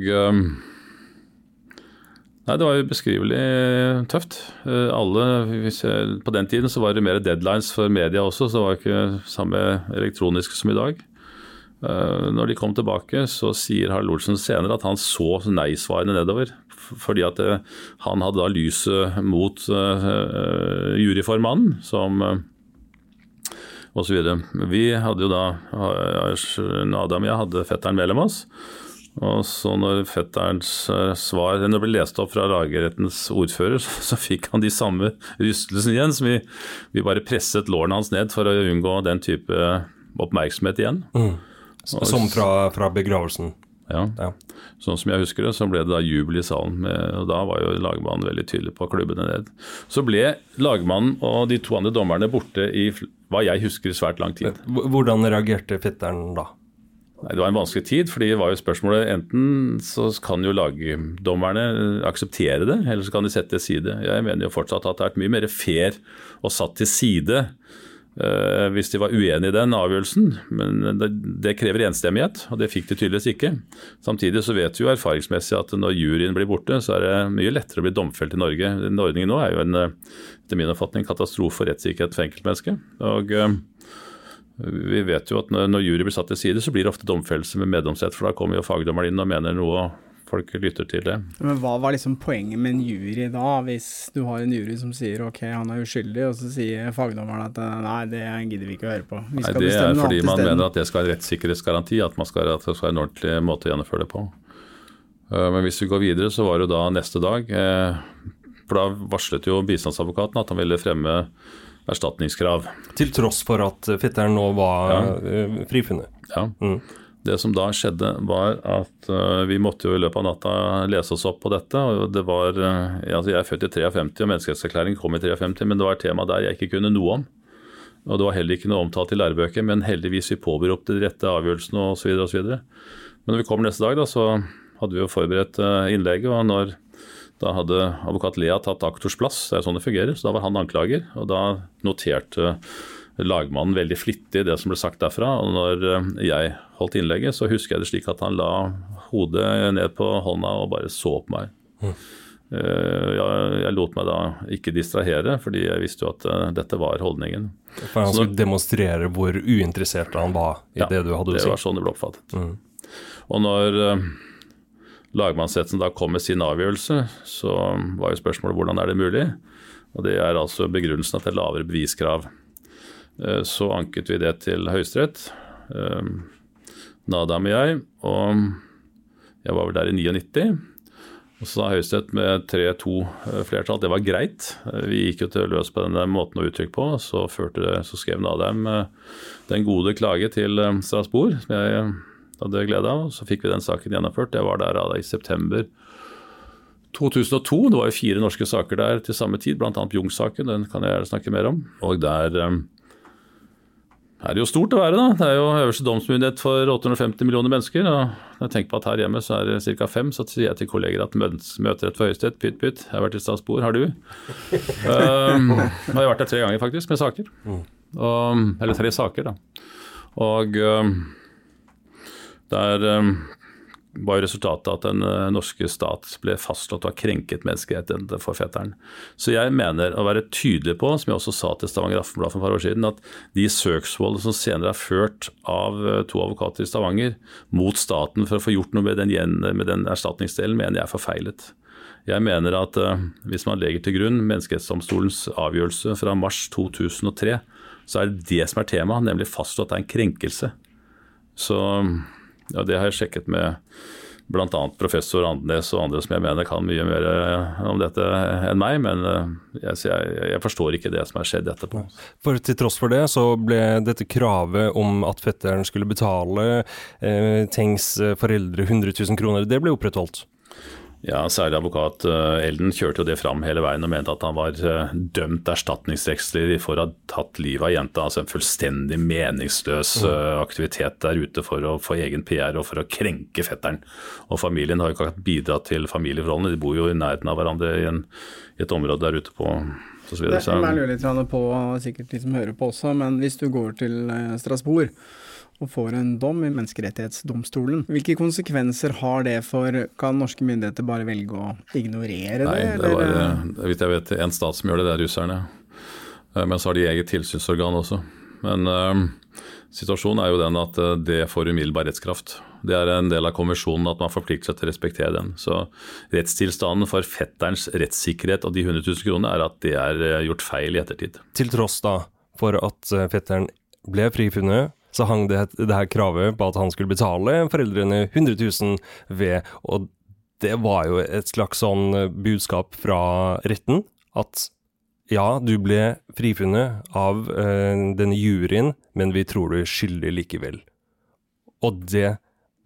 Nei, Det var ubeskrivelig tøft. Eh, alle, jeg, På den tiden så var det mer deadlines for media også, så det var ikke samme elektroniske som i dag. Eh, når de kom tilbake, så sier Harald Olsen senere at han så nei-svarene nedover. Fordi at eh, han hadde da lyset mot uh, juryformannen, som osv. Vi hadde jo da Adam og jeg hadde fetteren mellom oss. Og så når fetterens eh, svar det ble lest opp fra lagrettens ordfører, så fikk han de samme rystelsene igjen. Så vi, vi, bare presset lårene hans ned for å unngå den type oppmerksomhet igjen. Mm. Som fra, fra begravelsen? Ja. ja. Sånn som jeg husker det, så ble det da jubel i salen. Og Da var jo lagmannen veldig tydelig på klubbene ned. Så ble lagmannen og de to andre dommerne borte i hva jeg husker svært lang tid. Hvordan reagerte fetteren da? Nei, Det var en vanskelig tid, fordi det var jo spørsmålet enten så kan jo lagdommerne akseptere det, eller så kan de sette til side. Jeg mener jo fortsatt at det har vært mye mer fair å satt til side hvis de var uenig i den avgjørelsen. Men det, det, krever enstemmighet, og det fikk de tydeligvis ikke. Samtidig så vet vi jo erfaringsmessig at når juryen blir borte, så er det mye lettere å bli domfelt i Norge. Den ordningen nå er jo en, etter min oppfatning, katastrofe for rettssikkerhet for enkeltmennesket. Og uh, vi vet jo at når jury blir satt til side, så blir det ofte domfellelse med meddomsrett, for da kommer jo fagdommeren inn og mener noe, folk lytter til det. Men Hva var liksom poenget med en jury da, hvis du har en jury som sier ok, han er uskyldig, og så sier fagdommeren at nei, det gidder vi ikke å høre på. Vi nei, Det er fordi man mener at det skal være rettssikkerhetsgaranti, at, skal, at det skal være en ordentlig måte å gjennomføre det på. Eh, men hvis vi går videre, så var det da neste dag. Eh, for da varslet jo bistandsadvokaten at han ville fremme erstatningskrav. Til tross for at fetteren nå var ja. Eh, frifunnet? Ja. Mm. Det som da skjedde, var at uh, vi måtte jo i løpet av natta lese oss opp på dette. og det var, uh, altså Jeg er født i 53, og menneskerettserklæringen kom i 53, men det var et tema der jeg ikke kunne noe om. Og Det var heller ikke noe omtalt i lærebøker, men heldigvis vi påberopte de rette avgjørelsene osv. Men når vi kom neste dag, da, så hadde vi jo forberedt uh, innlegget. og når da hadde advokat Lea tatt aktors plass, det er sånn det fungerer. Så da var han anklager, og da noterte lagmannen veldig flittig det som ble sagt derfra. Og når eh, jeg holdt innlegget, så husker jeg det slik at han la hodet ned på hånda og bare så på meg. Mm. Jeg, lot meg da ikke distrahere, fordi jeg visste jo at eh, dette var holdningen. For Han skulle demonstrere hvor uinteressert han var i ja, det du hadde å si? Det var sånn det ble oppfattet. Mm. Og når lagmannsretten da kom med sin avgjørelse, så var jo spørsmålet hvordan er det mulig? Og Det er altså begrunnelsen at det er lavere beviskrav. Eh, så anket vi det til Høyesterett, eh, Nadam og jeg, og jeg var vel der i 99. Og så sa Høyesterett med 3-2 eh, flertall det var greit. Vi gikk jo til løs på denne måten å uttrykke på. Så, det, så skrev Nadam den gode klage til Strasbourg, som jeg hadde glede av. Så fikk vi den saken gjennomført. Jeg var der i september 2002. Det var jo fire norske saker der til samme tid, bl.a. Jung-saken. Den kan jeg snakke mer om. Og der er det jo stort å være, da. Det er jo øverste domsmyndighet for 850 millioner mennesker. og når jeg tenker på at Her hjemme så er det ca. fem, så sier jeg til kolleger at møterett for Høyesterett, pytt pytt, jeg har vært i Strasbourg, har du? um, jeg har vært der tre ganger faktisk, med saker. Og, eller tre saker, da. Og um, er um, var jo resultatet at den uh, norske stat ble fastslått å ha krenket menneskerettighetene for fetteren. Så jeg mener å være tydelig på, som jeg også sa til Stavanger Aftenblad for et par år siden, at de søksmålene som senere er ført av uh, to advokater i Stavanger mot staten for å få gjort noe med den, med den erstatningsdelen, mener jeg er forfeilet. Jeg mener at uh, hvis man legger til grunn Menneskerettighetsdomstolens avgjørelse fra mars 2003, så er det det som er temaet, nemlig fastslått at det er en krenkelse. Så ja, det har jeg sjekket med bl.a. professor Andenes og andre som jeg mener kan mye mer eh, om dette enn meg, men eh, jeg, jeg, jeg, forstår ikke det som har skjedd etterpå. For Til tross for det så ble dette kravet om at fetteren skulle betale eh, Tengs foreldre 100 000 kroner, det ble opprettholdt? Ja, særlig advokat eh, Elden kjørte jo det fram hele veien og mente at han var eh, dømt erstatningsrettslig for å ha tatt livet av jenta. Altså en fullstendig meningsløs mm. Eh, aktivitet der ute for å få egen PR og for å krenke fetteren. Og familien har jo ikke bidratt til familieforholdene, de bor jo i nærheten av hverandre i, en, i et område der ute på så videre. Det, jeg lurer litt på, sikkert de som hører på også, men hvis du går til Strasbourg og får en dom i Menneskerettighetsdomstolen. Hvilke konsekvenser har det for Kan norske myndigheter bare velge å ignorere det? Nei, det var, eller? vidt jeg vet, en stat som gjør det, det er russerne. Eh, men så har de eget tilsynsorgan også. Men um, situasjonen er jo den at det får umiddelbar rettskraft. Det er en del av konvensjonen at man forplikter seg til å respektere den. Så rettstilstanden for fetterens rettssikkerhet og de 100 000 kronene er at det er gjort feil i ettertid. Til tross da for at fetteren ble frifunnet så hang det, det her kravet på at han skulle betale foreldrene 100 000 ved, og det var jo et slags sånn eh, budskap fra retten at ja, du ble frifunnet av øh, denne juryen, men vi tror du er skyldig likevel. Og det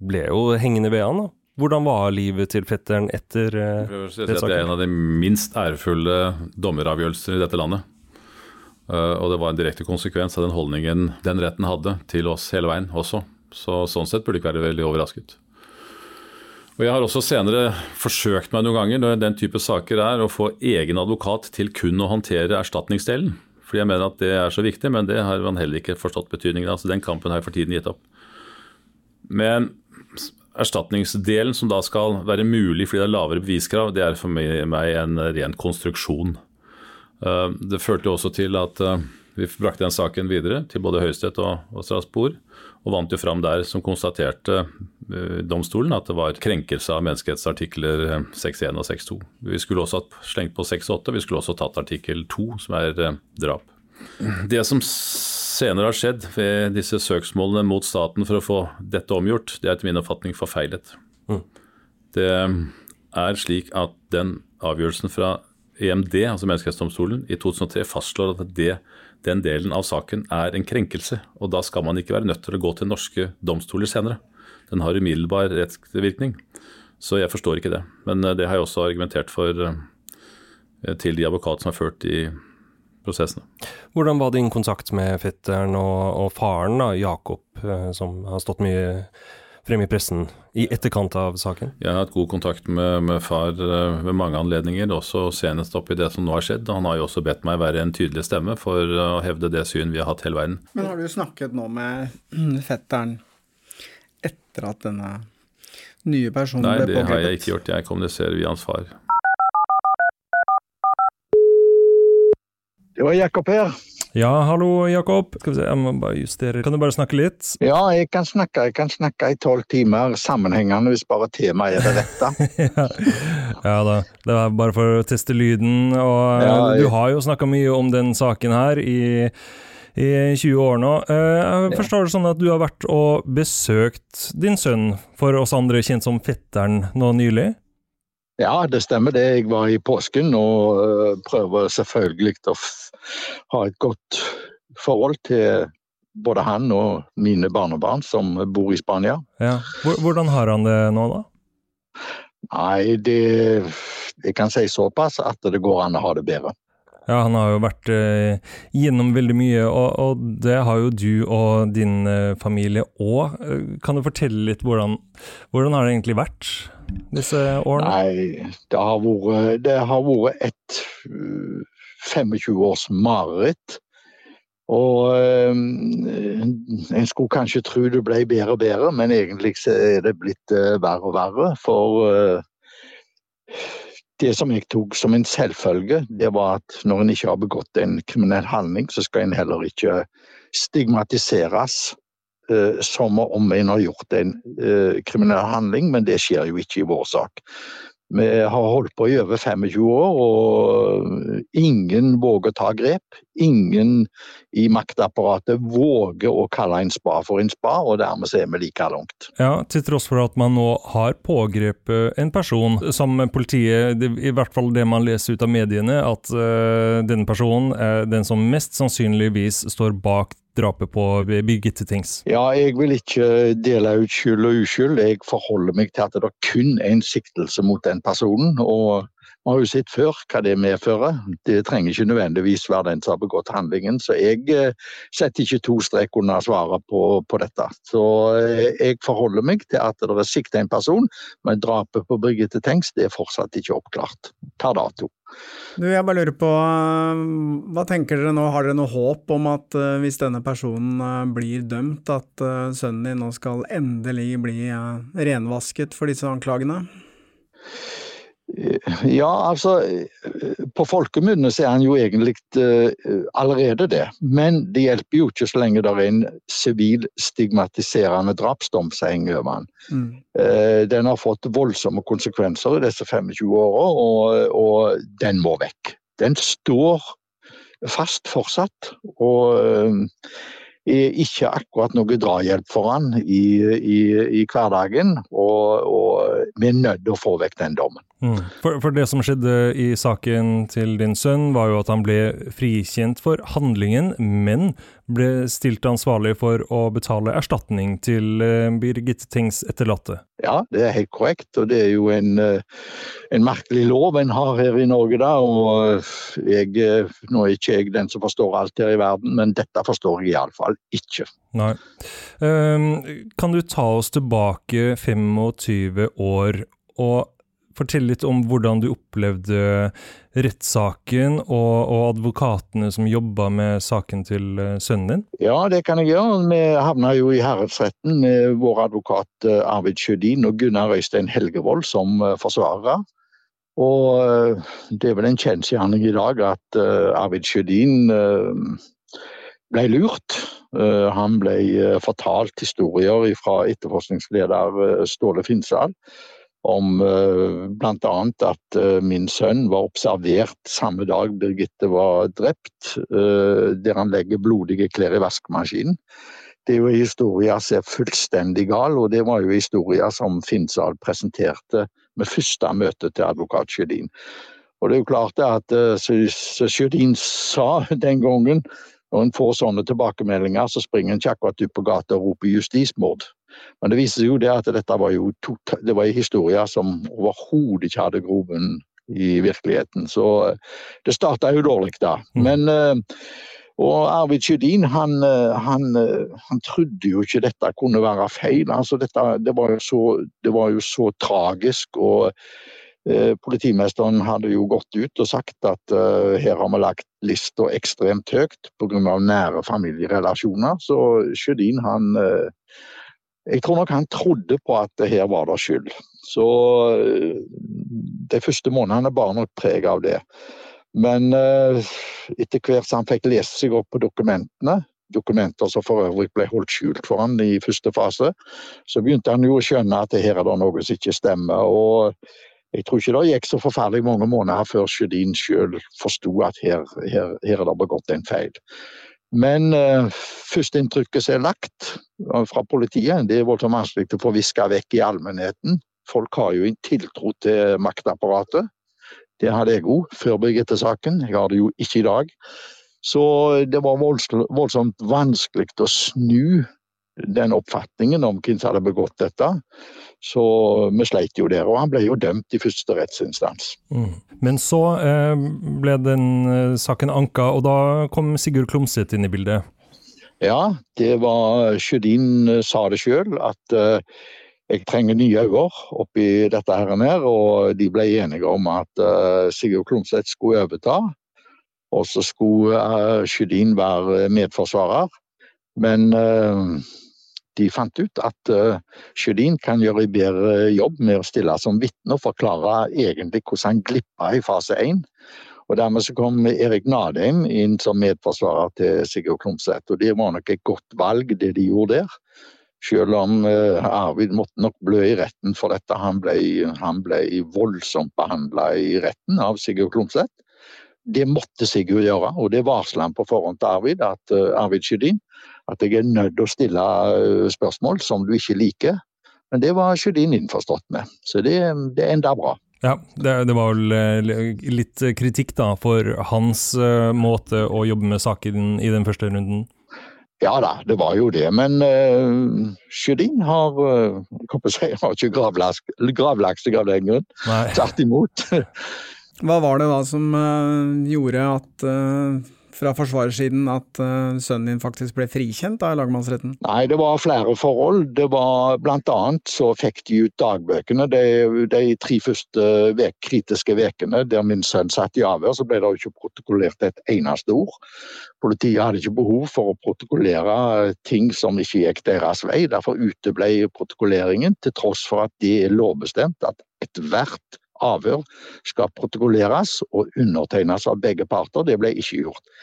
ble jo hengende ved han, da. Hvordan var livet til fetteren etter det saken? Det er en av de minst ærefulle dommeravgjørelser i dette landet. Eh, og det var en direkte konsekvens av den holdningen den retten hadde til oss hele veien også. Så sånn sett burde ikke være veldig overrasket. Og Jeg har også senere forsøkt meg noen ganger når den type saker er, å få egen advokat til kun å håndtere erstatningsdelen. Fordi jeg mener at det er så viktig, men det har man heller ikke forstått betydningen av. Så den kampen har jeg for tiden gitt opp. Men erstatningsdelen som da skal være mulig fordi det er lavere beviskrav, det er for meg en ren konstruksjon. Eh, det førte også til at eh, vi brakte den saken videre til både Høyesterett og, Strasbourg, og vant jo fram der som konstaterte uh, domstolen at det var krenkelse av menneskerettsartikler 6.1 og 6.2. Vi skulle også ha slengt på 6.8, vi skulle også tatt artikkel 2, som er drap. Det som senere har skjedd ved disse søksmålene mot staten for å få dette omgjort, det er etter min oppfatning forfeilet. Mm. Det er slik at den avgjørelsen fra EMD, altså Menneskerettighetsdomstolen, i 2003 fastslår at det, den delen av saken er en krenkelse. Og da skal man ikke være nødt til å gå til norske domstoler senere. Den har umiddelbar rettsvirkning. Så jeg forstår ikke det. Men eh, det har jeg også argumentert for eh, til de advokatene som har ført de prosessene. Hvordan var din kontakt med fetteren og, og faren, da, Jakob, eh, som har stått mye frem i pressen i etterkant av saken? Jeg har hatt god kontakt med, med far eh, ved mange anledninger, også senest oppi det som nå har skjedd. Han har jo også bedt meg være en tydelig stemme for å hevde det syn vi har hatt hele verden. Men har du snakket nå med fetteren etter at denne nye personen Nei, ble pågrepet? Nei, det har jeg ikke gjort. Jeg kommuniserer via hans far. Det var Jakob her. Ja, hallo Jakob. Skal vi se, jeg må bare justere. Kan du bare snakke litt? Ja, jeg kan snakke. Jeg kan snakke i tolv timer sammenhengende hvis bare temaet er det rette. ja. ja. da, det var bare for å teste lyden. Og ja, jeg... du har jo snakka mye om den saken her i i 20 år nå. Eh, jeg forstår det sånn at du har vært og besøkt din sønn, for oss andre kjent som fetteren, nå nylig? Ja, det stemmer det. Jeg var i påsken og uh, prøver selvfølgelig å ha et godt forhold til både han og mine barnebarn som bor i Spania. Ja. Hvordan har han det nå, da? Nei, det Jeg kan si såpass at det går an å ha det bedre. Ja, han har jo vært eh, gjennom veldig mye, og, og, det har jo du og din eh, familie òg. Kan du fortelle litt hvordan, hvordan har det egentlig vært disse årene? Nei, det har vært, det har vært et 25 uh, års mareritt. Og øh, en skulle kanskje tro det ble bedre og bedre, men egentlig er det blitt øh, verre og verre. For øh, det som jeg tok som en selvfølge, det var at når en ikke har begått en kriminell handling, så skal en heller ikke stigmatiseres som om en har gjort en kriminell handling, men det skjer jo ikke i vår sak. Vi har holdt på i over 25 år, og ingen våger ta grep. Ingen i maktapparatet våger å kalle en spa for en spa, og dermed er vi like langt. Ja, Til tross for at man nå har pågrepet en person som politiet, i hvert fall det man leser ut av mediene, at uh, denne personen er den som mest sannsynligvis står bak drapet på Birgitte Tengs? Ja, jeg vil ikke dele ut skyld og uskyld. Jeg forholder meg til at det er kun er en siktelse mot den personen. og vi har jo sett før hva det medfører. Det trenger ikke nødvendigvis være den som har begått handlingen. Så jeg eh, setter ikke to strek under svaret på, på, dette. Så eh, jeg forholder meg til at det er sikta en person, men drapet på Birgitte Tengs det er fortsatt ikke oppklart per dato. Du, jeg bare lurer på, eh, Hva tenker dere nå? Har dere noe håp om at hvis denne personen blir dømt, at sønnen din nå skal endelig bli renvasket for disse anklagene? Ja, altså På folkemunne så er han jo egentlig uh, allerede det. Men det hjelper jo ikke så lenge det er en sivil stigmatiserende drapsdom som henger over han. Mm. Den har fått voldsomme konsekvenser i disse 25 åra, og, og, den må vekk. Den står fast fortsatt. og er ikke akkurat noe drahjelp for han i, i, i hverdagen. Og, og, vi er nødt til å få vekk den dommen. Mm. For, for, det som skjedde i saken til din sønn, var jo at han ble frikjent for handlingen, men ble stilt ansvarlig for å betale erstatning til uh, Birgitte Tengs etterlatte. Ja, det er helt korrekt, og det er jo en, uh, en merkelig lov en har her i Norge da. og eh, jeg, Nå er ikke jeg den som forstår alt her i verden, men dette forstår jeg iallfall ikke. Nei. Um, kan du ta oss tilbake 25 år? og Fortell litt om hvordan du opplevde rettssaken og, og, advokatene som jobba med saken til eh, sønnen din? Ja, det kan jeg gjøre. Vi havna jo i herredsretten med vår advokat eh, Arvid Sjødin og Gunnar Øystein Helgevold som eh, forsvarere. Og det er vel en kjensgjerning i dag at Arvid Sjødin ble lurt. Han ble fortalt historier fra etterforskningsleder Ståle Finnsal om uh, bl.a. at uh, min sønn var observert samme dag Birgitte var drept, uh, der han legger blodige klær i vaskemaskinen. Det er jo en historie som er fullstendig gal, og det var jo historien som Finnsal presenterte med første møte til advokat Sjødin. Og det er jo klart at Sjødin sa den gangen når en får sånne tilbakemeldinger, så springer en ikke akkurat ut på gata og roper justismord. Men det viser jo det at dette var jo det var en historie som overhodet ikke hadde grobunn i virkeligheten. Så eh, det starta jo dårlig da. Mm. Men eh, og Arvid Sjødin han, eh, han, han, trodde jo ikke dette kunne være feil. Altså dette, det, var så, det, var jo så, tragisk. og Politimesteren hadde jo gått ut og sagt at uh, her har vi lagt lista ekstremt høyt pga. nære familierelasjoner. Så Sjødin han uh, jeg tror nok han trodde på at det her var det skyld. Så uh, de første månedene bar nok preg av det. Men etter hvert som han fikk lest seg opp på dokumentene, dokumenter som for øvrig ble holdt skjult for han i første fase, så begynte han jo å skjønne at det her er det noe som ikke stemmer. og jeg tror ikke det gikk så forferdelig mange måneder før Sjødin sjøl forsto at her, her, her, er det begått en feil. Men uh, førsteinntrykket som er lagt fra politiet, det er voldsomt vanskelig å få viska vekk i allmennheten. Folk har jo en tiltro til maktapparatet. Det hadde jeg òg før Birgitte-saken. Jeg har det jo ikke i dag. Så det var voldsomt vanskelig å snu den oppfatningen om hvem som hadde begått dette. Så vi sleit jo der. Og han ble jo dømt i første rettsinstans. Mm. Men så eh, ble den eh, saken anka, og da kom Sigurd Klomsæt inn i bildet? Ja, det var Sjødin eh, sa det sjøl, at eh, jeg trenger nye øyne oppi dette her. Og de ble enige om at eh, Sigurd Klomsæt skulle overta. Og så skulle uh, Sjødin være medforsvarer. Men de fant ut at uh, Sjødin kan gjøre en bedre jobb med å stille som vitne og forklare egentlig hvordan han glippa i fase 1. Og Dermed så kom Erik Nadheim inn som medforsvarer til Sigurd Klomsæt. Og det var nok et godt valg, det de gjorde der. Selv om uh, Arvid måtte nok blø i retten for dette. Han ble, han ble voldsomt behandla i retten av Sigurd Klomsæt. Det måtte Sigurd gjøre, og det varsla han på forhånd til Arvid, at uh, Arvid Sjødin at jeg er nødt til å stille eh, spørsmål som du ikke liker. Men det var Sjødin innforstått med, så det, det enda bra. Ja, det, det, var vel eh, litt kritikk da for hans uh, måte å jobbe med saken i den første runden? Ja da, det var jo det. Men uh, Sjødin har uh, jeg si, har ikke gravlaks av den grunn. Tvert imot. Hva var det da som uh, gjorde at uh, fra forsvarersiden at uh, sønnen din faktisk ble frikjent av lagmannsretten? Nei, det var flere forhold. Det var Blant annet så fikk de ut dagbøkene de, de tre første vek, kritiske ukene der min sønn satt i avhør. Så ble det ikke protokollert et eneste ord. Politiet hadde ikke behov for å protokollere ting som ikke gikk deres vei. Derfor uteble protokolleringen, til tross for at det er lovbestemt at ethvert avhør skal protokolleres og undertegnes av begge parter. Det ble ikke gjort.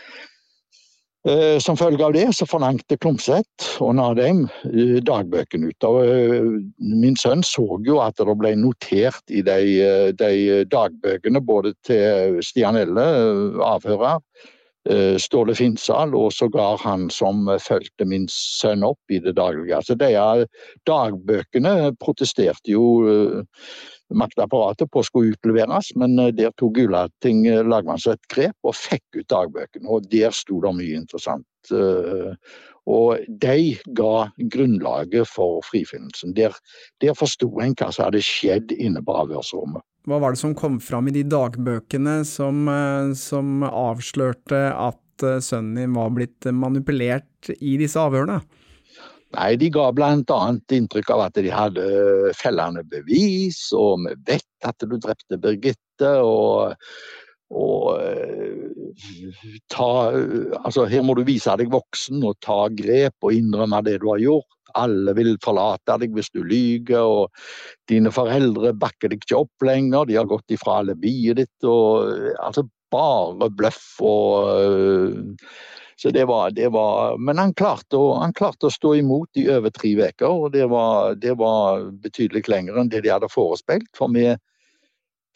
Eh, som følge av det så forlangte Klumseth og Nadheim eh, dagbøkene ut. Og eh, min sønn så jo at det ble notert i de, de dagbøkene både til Stian Elle, avhører, Ståle Finsal, og sågar han som fulgte min sønn opp i det daglige. Altså de dagbøkene protesterte jo maktapparatet på skulle utleveres, men eh, der tok Gulating eh, lagmannsrett grep og fikk ut dagbøkene. og Der sto det mye interessant. Eh, og de ga grunnlaget for frifinnelsen. Der, der forsto en hva som hadde skjedd inne på avhørsrommet. Hva var det som kom fram i de dagbøkene som, som avslørte at sønnen din var blitt manipulert i disse avhørene? Nei, de ga bl.a. inntrykk av at de hadde fellende bevis, og vi vet at du drepte Birgitte, og, og eh, ta Altså, her må du vise deg voksen og ta grep og innrømme det du har gjort. Alle vil forlate deg hvis du lyver, og dine foreldre bakker deg ikke opp lenger. De har gått ifra alibiet ditt, og altså bare bløff og uh, så det var, det var, men han klarte, å, han klarte, å, stå imot i over tre uker, og det var, det var, betydelig lenger enn det de hadde forespeilt. For vi,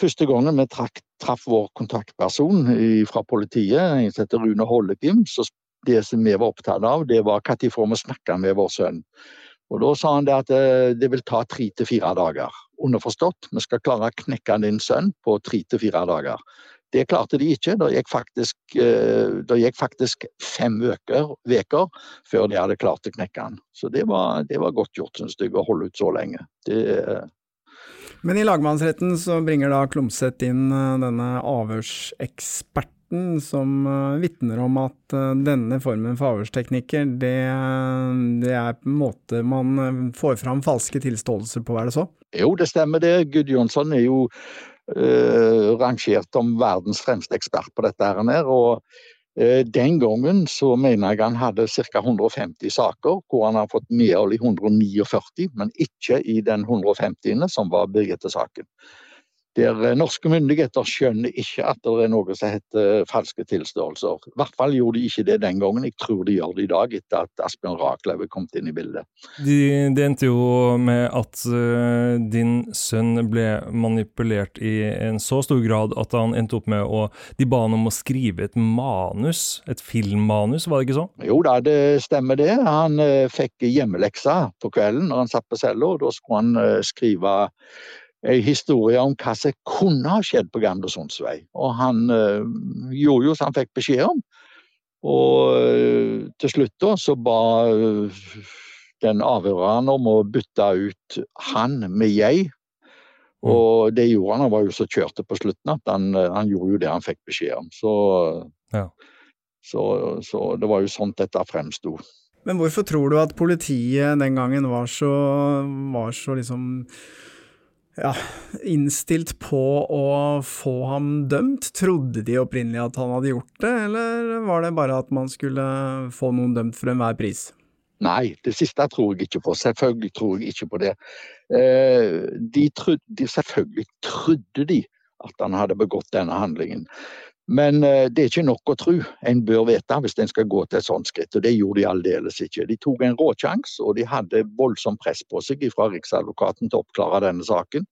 første gangen vi trakk, traff vår kontaktperson fra politiet, en som heter Rune Hollekim, så det som vi var opptatt av, det var når får vi snakke med vår sønn. Og Da sa han det at eh, det vil ta tre til fire dager. Underforstått, vi skal klare å knekke din sønn på tre til fire dager. Det klarte de ikke. Det gikk faktisk, eh, det gikk faktisk fem uker før de hadde klart å knekke den. Så det var, det var godt gjort, syns jeg, å holde ut så lenge. Det, men i lagmannsretten så bringer da Klomsæt inn eh, denne avhørseksperten som eh, vitner om at denne formen for avhørsteknikker, det, det, er på en måte man får fram falske tilståelser på, er det så? Jo, det stemmer det. Gudjonsson er jo uh, rangert som verdens fremste ekspert på dette. her. og Den gangen så mener jeg han hadde ca. 150 saker, hvor han har fått medhold i 149, men ikke i den 150. som var Birgitte-saken der eh, norske myndigheter skjønner ikke at det er noe som heter eh, falske tilståelser. I hvert fall gjorde de ikke det den gangen. Jeg tror de gjør det i dag, etter at Asbjørn Rachlew er kommet inn i bildet. De, det endte jo med at uh, din sønn ble manipulert i en så stor grad at han endte opp med å De ba han om å skrive et manus, et filmmanus, var det ikke sånn? Jo da, det stemmer det. Han uh, fikk hjemmeleksa på kvelden når han satt på cella, og da skulle han uh, skrive en historie om hva som kunne ha skjedd på Gandersons vei. Og han øh, gjorde jo som han fikk beskjed om. Og øh, til slutt da så ba øh, den avhøreren om å bytte ut han med jeg. Mm. Og det gjorde han. Han var jo så kjørte på slutten at han, han gjorde jo det han fikk beskjed om. Så, ja. så, så det var jo sånn dette fremsto. Men hvorfor tror du at politiet den gangen var så, var så liksom ja, innstilt på å få ham dømt? Trodde de opprinnelig at han hadde gjort det, eller var det bare at man skulle få noen dømt for enhver pris? Nei, det siste tror jeg ikke på. Selvfølgelig tror jeg ikke på det. Eh, de trodde, selvfølgelig trodde de at han hadde begått denne handlingen. Men eh, det er ikke nok å tro. En bør vite hvis en skal gå til et sånt skritt. Og det gjorde de aldeles ikke. De tok en råsjanse, og de hadde voldsomt press på seg fra Riksadvokaten til å oppklare denne saken.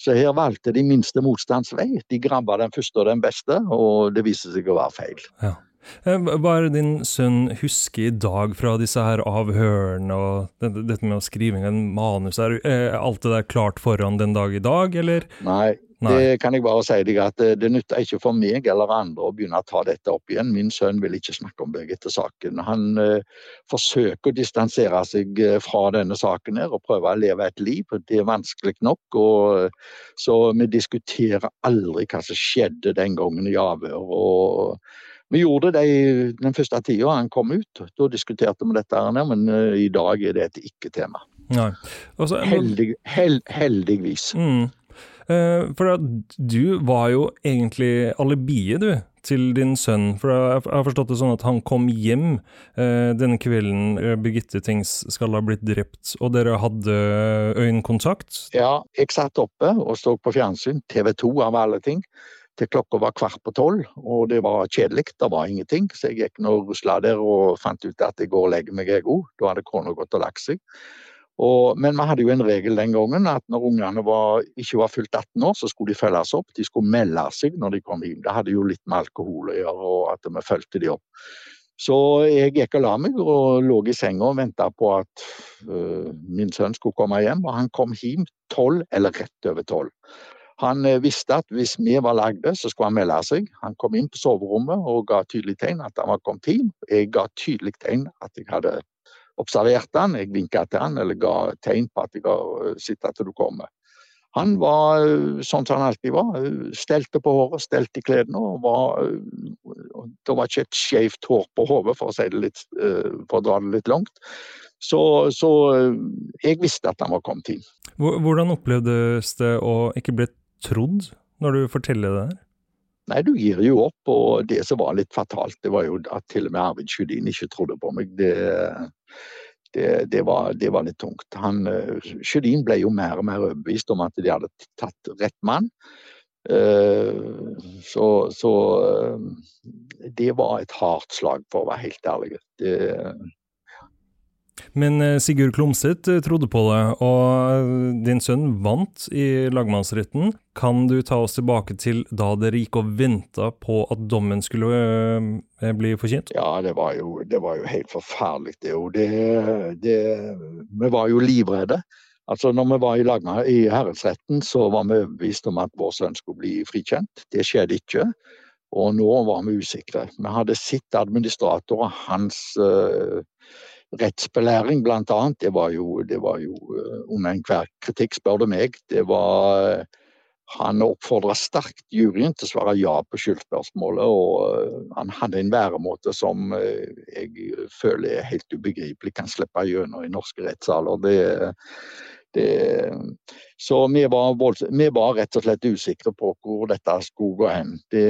Så her valgte de minste motstands vei. De grabba den første og den beste, og det viste seg å være feil. Ja. Eh, hva er det din sønn husker i dag fra disse her avhørene og dette med å skrive en manus? Er alt det der klart foran den dag i dag, eller? Nei, Nei. Det kan jeg bare si deg at det, det nytter ikke for meg eller andre å begynne å ta dette opp igjen. Min sønn vil ikke snakke om meg etter saken. Han uh, forsøker å distansere seg eh, fra denne saken her og prøve å leve et liv. Det er vanskelig nok. Og, så vi diskuterer aldri hva som skjedde den gangen i avhør. og vi gjorde det den første tida han kom ut. Da diskuterte vi dette, her, men uh, i dag er det et ikke-tema. Altså, Heldig, hel, heldigvis. Mm. Uh, for du var jo egentlig alibiet, du, til din sønn. For jeg har forstått det sånn at han kom hjem eh, denne kvelden Birgitte Tengs skal ha blitt drept, og dere hadde øyekontakt? Ja, jeg satt oppe og så på fjernsyn, TV 2 av alle ting til klokka var kvart på tolv, og det var kjedelig. Det var ingenting. Så jeg gikk og rusla der og fant ut at jeg går og legger meg, jeg òg. Da hadde kona gått og lagt seg. Og, men vi hadde jo en regel den gangen at når ungene var, ikke var fylt 18 år, så skulle de følges opp. De skulle melde seg når de kom hjem. Det hadde jo litt med alkohol å gjøre, og at vi fulgte de opp. Så jeg gikk og la meg og lå i senga og venta på at øh, min sønn skulle komme hjem. Og han kom hjem tolv, eller rett over tolv. Han eh, visste at hvis vi var lagde, så skulle han melde seg. Han kom inn på soverommet og ga tydelig tegn at han var kommet hjem. Jeg ga tydelig tegn at jeg hadde observert han, jeg vinka til han eller ga tegn på at jeg har eh, sett at du kommer. Han var eh, sånn som han alltid var. Stelte på håret, stelte i klærne. Det var ikke et skjevt hår på hodet, for si for å dra det litt langt. Så, så jeg visste at han var kommet inn. Hvordan opplevdes det å ikke bli trodd når du forteller det her? Nei, du gir jo opp, og det som var litt fatalt, det var jo at til og med Arvid Sjødin ikke trodde på meg. Det, det, det, var, det var, litt tungt. Han, Sjødin ble jo mer og mer overbevist om at de hadde tatt rett mann. Eh, så, så eh, det var et hardt slag, for å være helt ærlig. Det, men eh, Sigurd Klomsæt eh, trodde på det, og eh, din sønn vant i lagmannsretten. Kan du ta oss tilbake til da dere gikk og venta på at dommen skulle bli forkynt? Ja, det var jo, det var jo helt forferdelig, det jo. Det, det, vi var jo livredde. Altså, når vi var i, lagma, i herredsretten, så var vi overbevist om at vår sønn skulle bli frikjent. Det skjedde ikke. Og nå var vi usikre. Vi hadde sett og hans uh, rettsbelæring, blant annet. Det var jo, det var jo eh, under enhver kritikk, spør du meg. Det var eh, han oppfordra sterkt juryen til å svare ja på skyldspørsmålet, og eh, han hadde en væremåte som jeg føler er helt ubegripelig kan slippe gjennom i norske rettssaler. Det, det, så vi var, vi var, rett og slett usikre på hvor dette skulle gå hen. Det,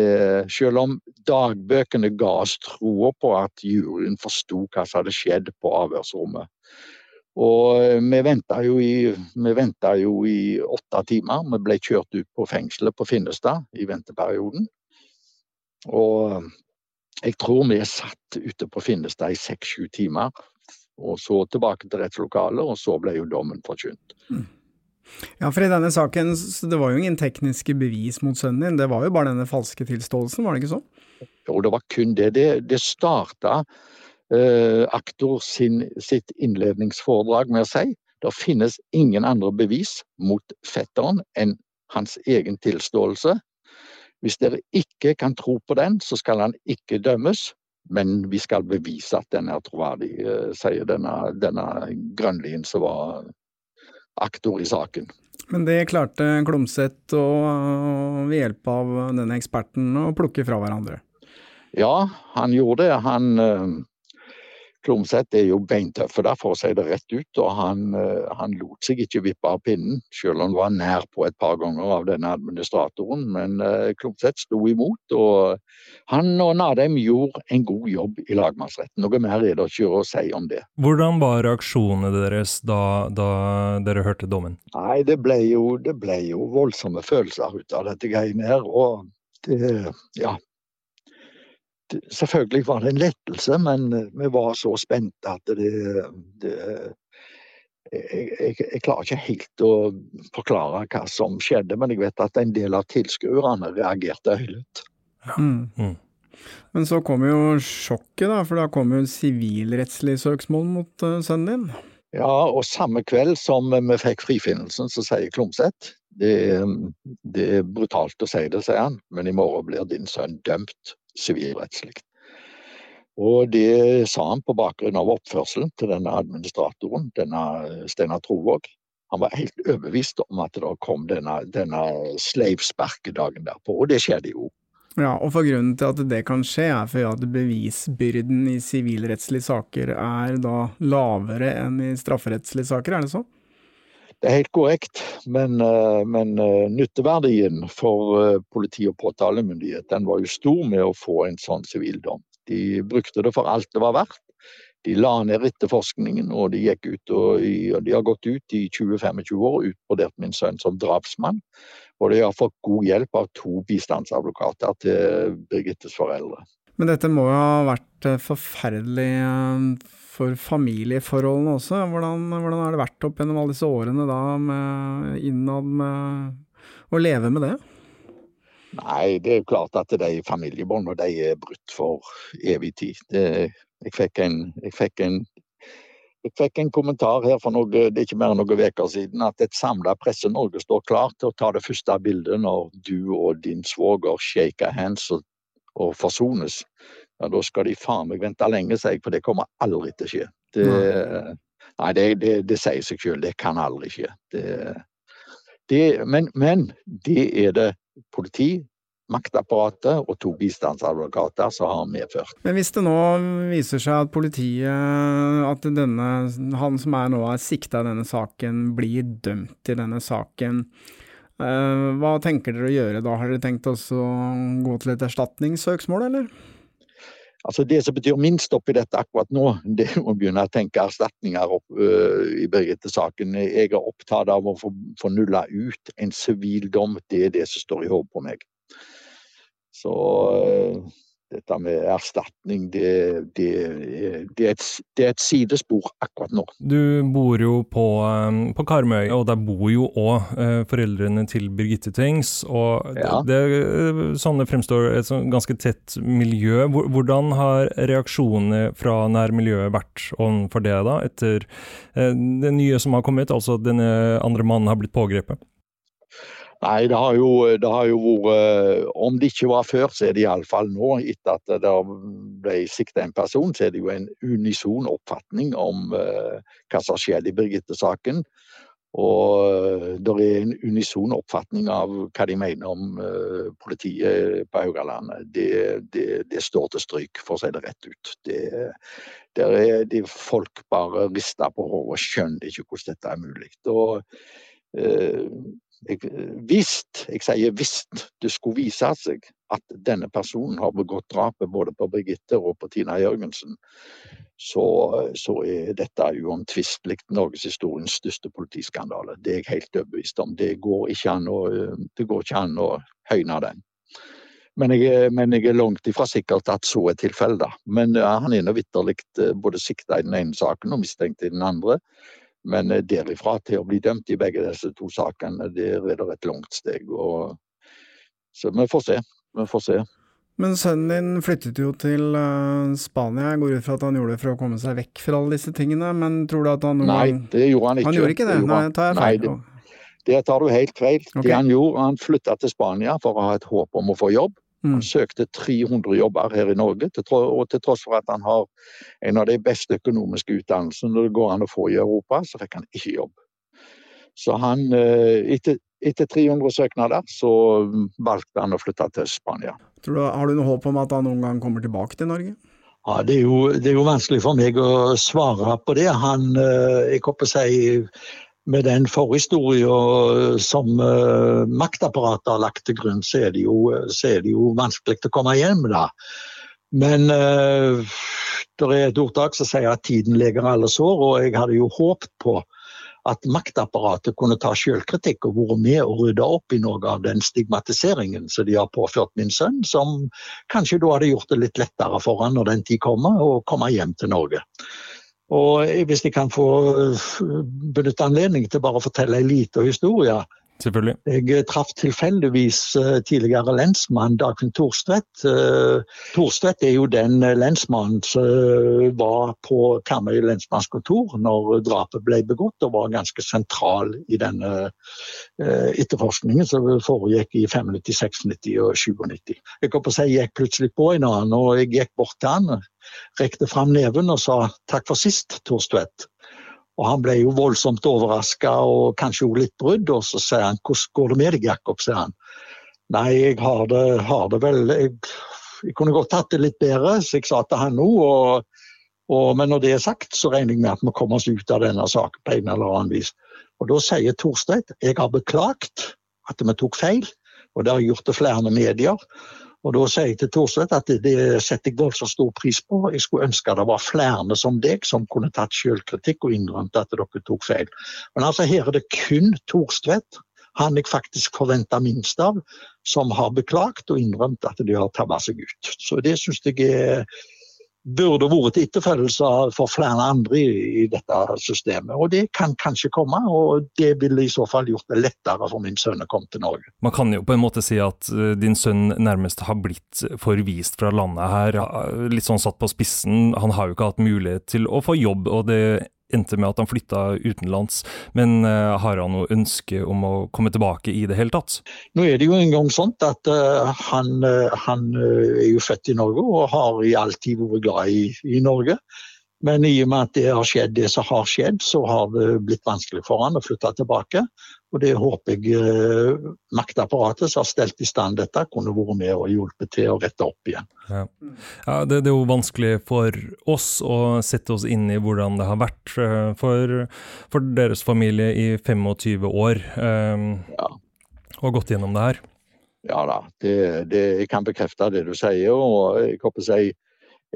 selv om dagbøkene ga oss troa på at juryen forsto hva som hadde skjedd på avhørsrommet. Og eh, vi venta jo, jo, i åtte timer. Vi ble kjørt ut på fengselet på Finnestad i venteperioden. Og jeg tror vi satt ute på Finnestad i seks-sju timer og så tilbake til rettslokalet, og så ble jo dommen forkynt. Mm. Ja, for i denne saken, det var jo ingen tekniske bevis mot sønnen din, det var jo bare denne falske tilståelsen, var det ikke så? Jo, det var kun det. Det, det starta eh, aktor sin, sitt innledningsforedrag med å si det finnes ingen andre bevis mot fetteren enn hans egen tilståelse. Hvis dere ikke kan tro på den, så skal han ikke dømmes. Men vi skal bevise at den er troverdig, eh, sier denne, denne Grønlien som var aktor i saken. Men det klarte Klomsæt ved hjelp av denne eksperten å plukke fra hverandre? Ja, han gjorde det. Han, eh, Klomsæt er jo beintøffe der, for å si det rett ut. Og han, eh, han, lot seg ikke vippe av pinnen, selv om han var nær på et par ganger av denne administratoren. Men uh, Klomsæt sto imot, og han og Nadheim gjorde en god jobb i lagmannsretten. Noe mer er det ikke å si om det. Hvordan var reaksjonene deres da, da dere hørte dommen? Nei, det ble, jo, det ble jo voldsomme følelser ut av dette greiene her. og det, ja, Selvfølgelig var det en lettelse, men eh, vi var så spente at det, det jeg, jeg, jeg, klarer ikke helt å forklare hva som skjedde, men jeg vet at en del av tilskuerne reagerte høylytt. Ja. Mm. Mm. Men så kom jo sjokket, da, for da kom jo sivilrettslig søksmål mot uh, sønnen din? Ja, og samme kveld som vi fikk frifinnelsen, så sier Klomsæt Det er, det er, brutalt å si det, sier han, men i morgen blir din sønn dømt sivilrettslig. Og det sa han på bakgrunn av oppførselen til denne administratoren, denne Steinar Trovåg. Han var helt overbevist om at det kom denne, denne sleivsparkedagen derpå, og det skjedde jo. Ja, og for grunnen til at det kan skje, er for at bevisbyrden i sivilrettslige saker er da lavere enn i strafferettslige saker, er det så? Det er helt korrekt, men, eh, men eh, nytteverdien for eh, politi og påtalemyndighet den var jo stor med å få en sånn sivildom. De brukte det for alt det var verdt. De la ned etterforskningen, og de, gikk ut og, og de har gått ut i 20-25 år og utbrodert min sønn som drapsmann. Og de har fått god hjelp av to bistandsadvokater til Birgittes foreldre. Men dette må jo ha vært eh, forferdelig eh, for familieforholdene også. Hvordan, hvordan har det vært opp gjennom alle disse årene da med innad med å leve med det? Nei, det er jo klart at de familiebåndene de er brutt for evig tid. Det, jeg, fikk en, jeg fikk en jeg fikk en kommentar her for noe, det er ikke mer enn noen uker siden at et samla Presse-Norge står klar til å ta det første bildet når du og din svoger shaker hands og, og forsones. Ja, da skal de faen meg vente lenge, sier jeg, for det kommer aldri til å skje. Det, nei, det, det, det sier seg selv, det kan aldri skje. men, men det er det politi, maktapparatet og to bistandsadvokater som har medført. Men hvis det nå viser seg at politiet, at denne, han som er nå er sikta i denne saken, blir dømt i denne saken, hva tenker dere å gjøre da? Har dere tenkt å gå til et erstatningssøksmål, eller? Altså Det som betyr minst oppi dette akkurat nå, det er å begynne å tenke erstatninger opp, uh, i Birgitte-saken. Jeg er opptatt av å få, få nulla ut en sivil dom. Det er det som står i hodet på meg. Så eh, dette med erstatning, det, det, det, er et, det, er et, sidespor akkurat nå. Du bor jo på, eh, på Karmøy, og der bor jo òg eh, foreldrene til Birgitte Tengs. Og ja. det, sånne fremstår et sånn ganske tett miljø. Hvordan har reaksjonene fra nærmiljøet vært overfor det, da, etter det nye som har kommet, altså denne andre mannen har blitt pågrepet? Nei, det har, jo, det har jo vært Om det ikke var før, så er det iallfall nå. Etter at det ble sikta en person, så er det jo en unison oppfatning om uh, hva som skjedde i Birgitte-saken. Og det er en unison oppfatning av hva de mener om politiet på Haugalandet. Det, det, det, står til stryk, for å si det rett ut. Det, der er de folk bare rister på hodet og skjønner ikke hvordan dette er mulig. Og, hvis, jeg sier hvis, det skulle vise seg at denne personen har begått drapet både på Birgitte og på Tina Jørgensen, så, så er dette uomtvistelig norgeshistoriens største politiskandale. Det er jeg helt overbevist om. Det går ikke an å, ikke an å høyne den. Men jeg, men jeg, er langt ifra sikkert at så er tilfellet. Men han er nå vitterlig eh, både sikta i den ene saken og mistenkt i den andre. Men eh, derifra til å bli dømt i begge disse to sakene, der er det et langt steg. Og, så vi får se. Vi får se. Men sønnen din flyttet jo til uh, Spania. Jeg går ut fra at han gjorde det for å komme seg vekk fra alle disse tingene, men tror du at han noen Nei, det gjorde han ikke. Han gjorde ikke det? det Nei, tar jeg feil? Nei, det, det tar du helt feil. Okay. Det han gjorde, han flytta til Spania for å ha et håp om å få jobb. Han mm. søkte 300 jobber her i Norge, og til tross for at han har en av de beste økonomiske utdannelsene det går an å få i Europa, så fikk han ikke jobb. Så han, eh, etter, etter 300 søknader, så valgte han å flytte til Spania. Du, har du noe håp om at han noen gang kommer tilbake til Norge? Ja, det er, jo, det er jo vanskelig for meg å svare på det. Han, eh, jeg håper å si med den forhistorien som uh, maktapparatet har lagt til grunn, så er det jo, er det jo vanskelig å komme hjem da. Men uh, det er et ordtak som sier at tiden leger alle sår, og jeg hadde jo håpet på at maktapparatet kunne ta selvkritikk og vært med og rydde opp i noe av den stigmatiseringen som de har påført min sønn, som kanskje da hadde gjort det litt lettere for han når den tid kommer, å komme hjem til Norge. Og hvis jeg kan få eh, benytte anledning til bare å fortelle en liten historie. Selvfølgelig. Jeg traff tilfeldigvis tidligere lensmann Dagfinn Thorstvedt. Thorstvedt er jo den lensmannen som var på Karmøy lensmannskontor når drapet ble begått, og var ganske sentral i denne etterforskningen som foregikk i 95, 96 og 97. Jeg si, jeg gikk plutselig på en annen, og jeg gikk bort til han, rekte fram neven og sa takk for sist, Thorstvedt. Og han ble jo voldsomt overraska og kanskje også litt brydd, og så sier han hvordan går det med deg, Jakob, sier han. Nei, jeg har det, har det vel jeg, jeg, kunne godt hatt det litt bedre, så jeg sa til han nå. Og, og, men når det er sagt, så regner jeg med at vi kommer oss ut av denne saken på en eller annen vis. Og da sier Torstein jeg har beklagt at vi tok feil, og det har gjort til flere medier. Og Da sier jeg til Thorstvedt at det, det setter jeg voldsomt stor pris på. Jeg skulle ønske det var flere som deg som kunne tatt selvkritikk og innrømt at dere tok feil. Men altså her er det kun Thorstvedt, han jeg faktisk forventa minst av, som har beklagt og innrømt at de har tabba seg ut. Så det syns jeg er burde vært til etterfølgelse for flere andre i, i, dette systemet. Og det kan kanskje komme, og det ville i så fall gjort det lettere for min sønn å komme til Norge. Man kan jo på en måte si at uh, din sønn nærmest har blitt forvist fra landet her, litt sånn satt på spissen. Han har jo ikke hatt mulighet til å få jobb, og det endte med at han flytta utenlands. Men uh, har han noe ønske om å komme tilbake i det hele tatt? Nå er det jo en gang sånn at uh, han, uh, han er jo født i Norge og har i all tid vært glad i, i Norge. Men i og med at det har skjedd det som har skjedd, så har det blitt vanskelig for han å flytte tilbake. Og det håper jeg eh, maktapparatet som har stelt i stand dette, kunne vært med og hjulpet til å rette opp igjen. Ja. ja det, det, er jo vanskelig for oss å sette oss inn i hvordan det har vært eh, for, for deres familie i 25 år. Um, ja. Og gått gjennom det her. Ja da, det, det, jeg kan bekrefte det du sier. og jeg håper å si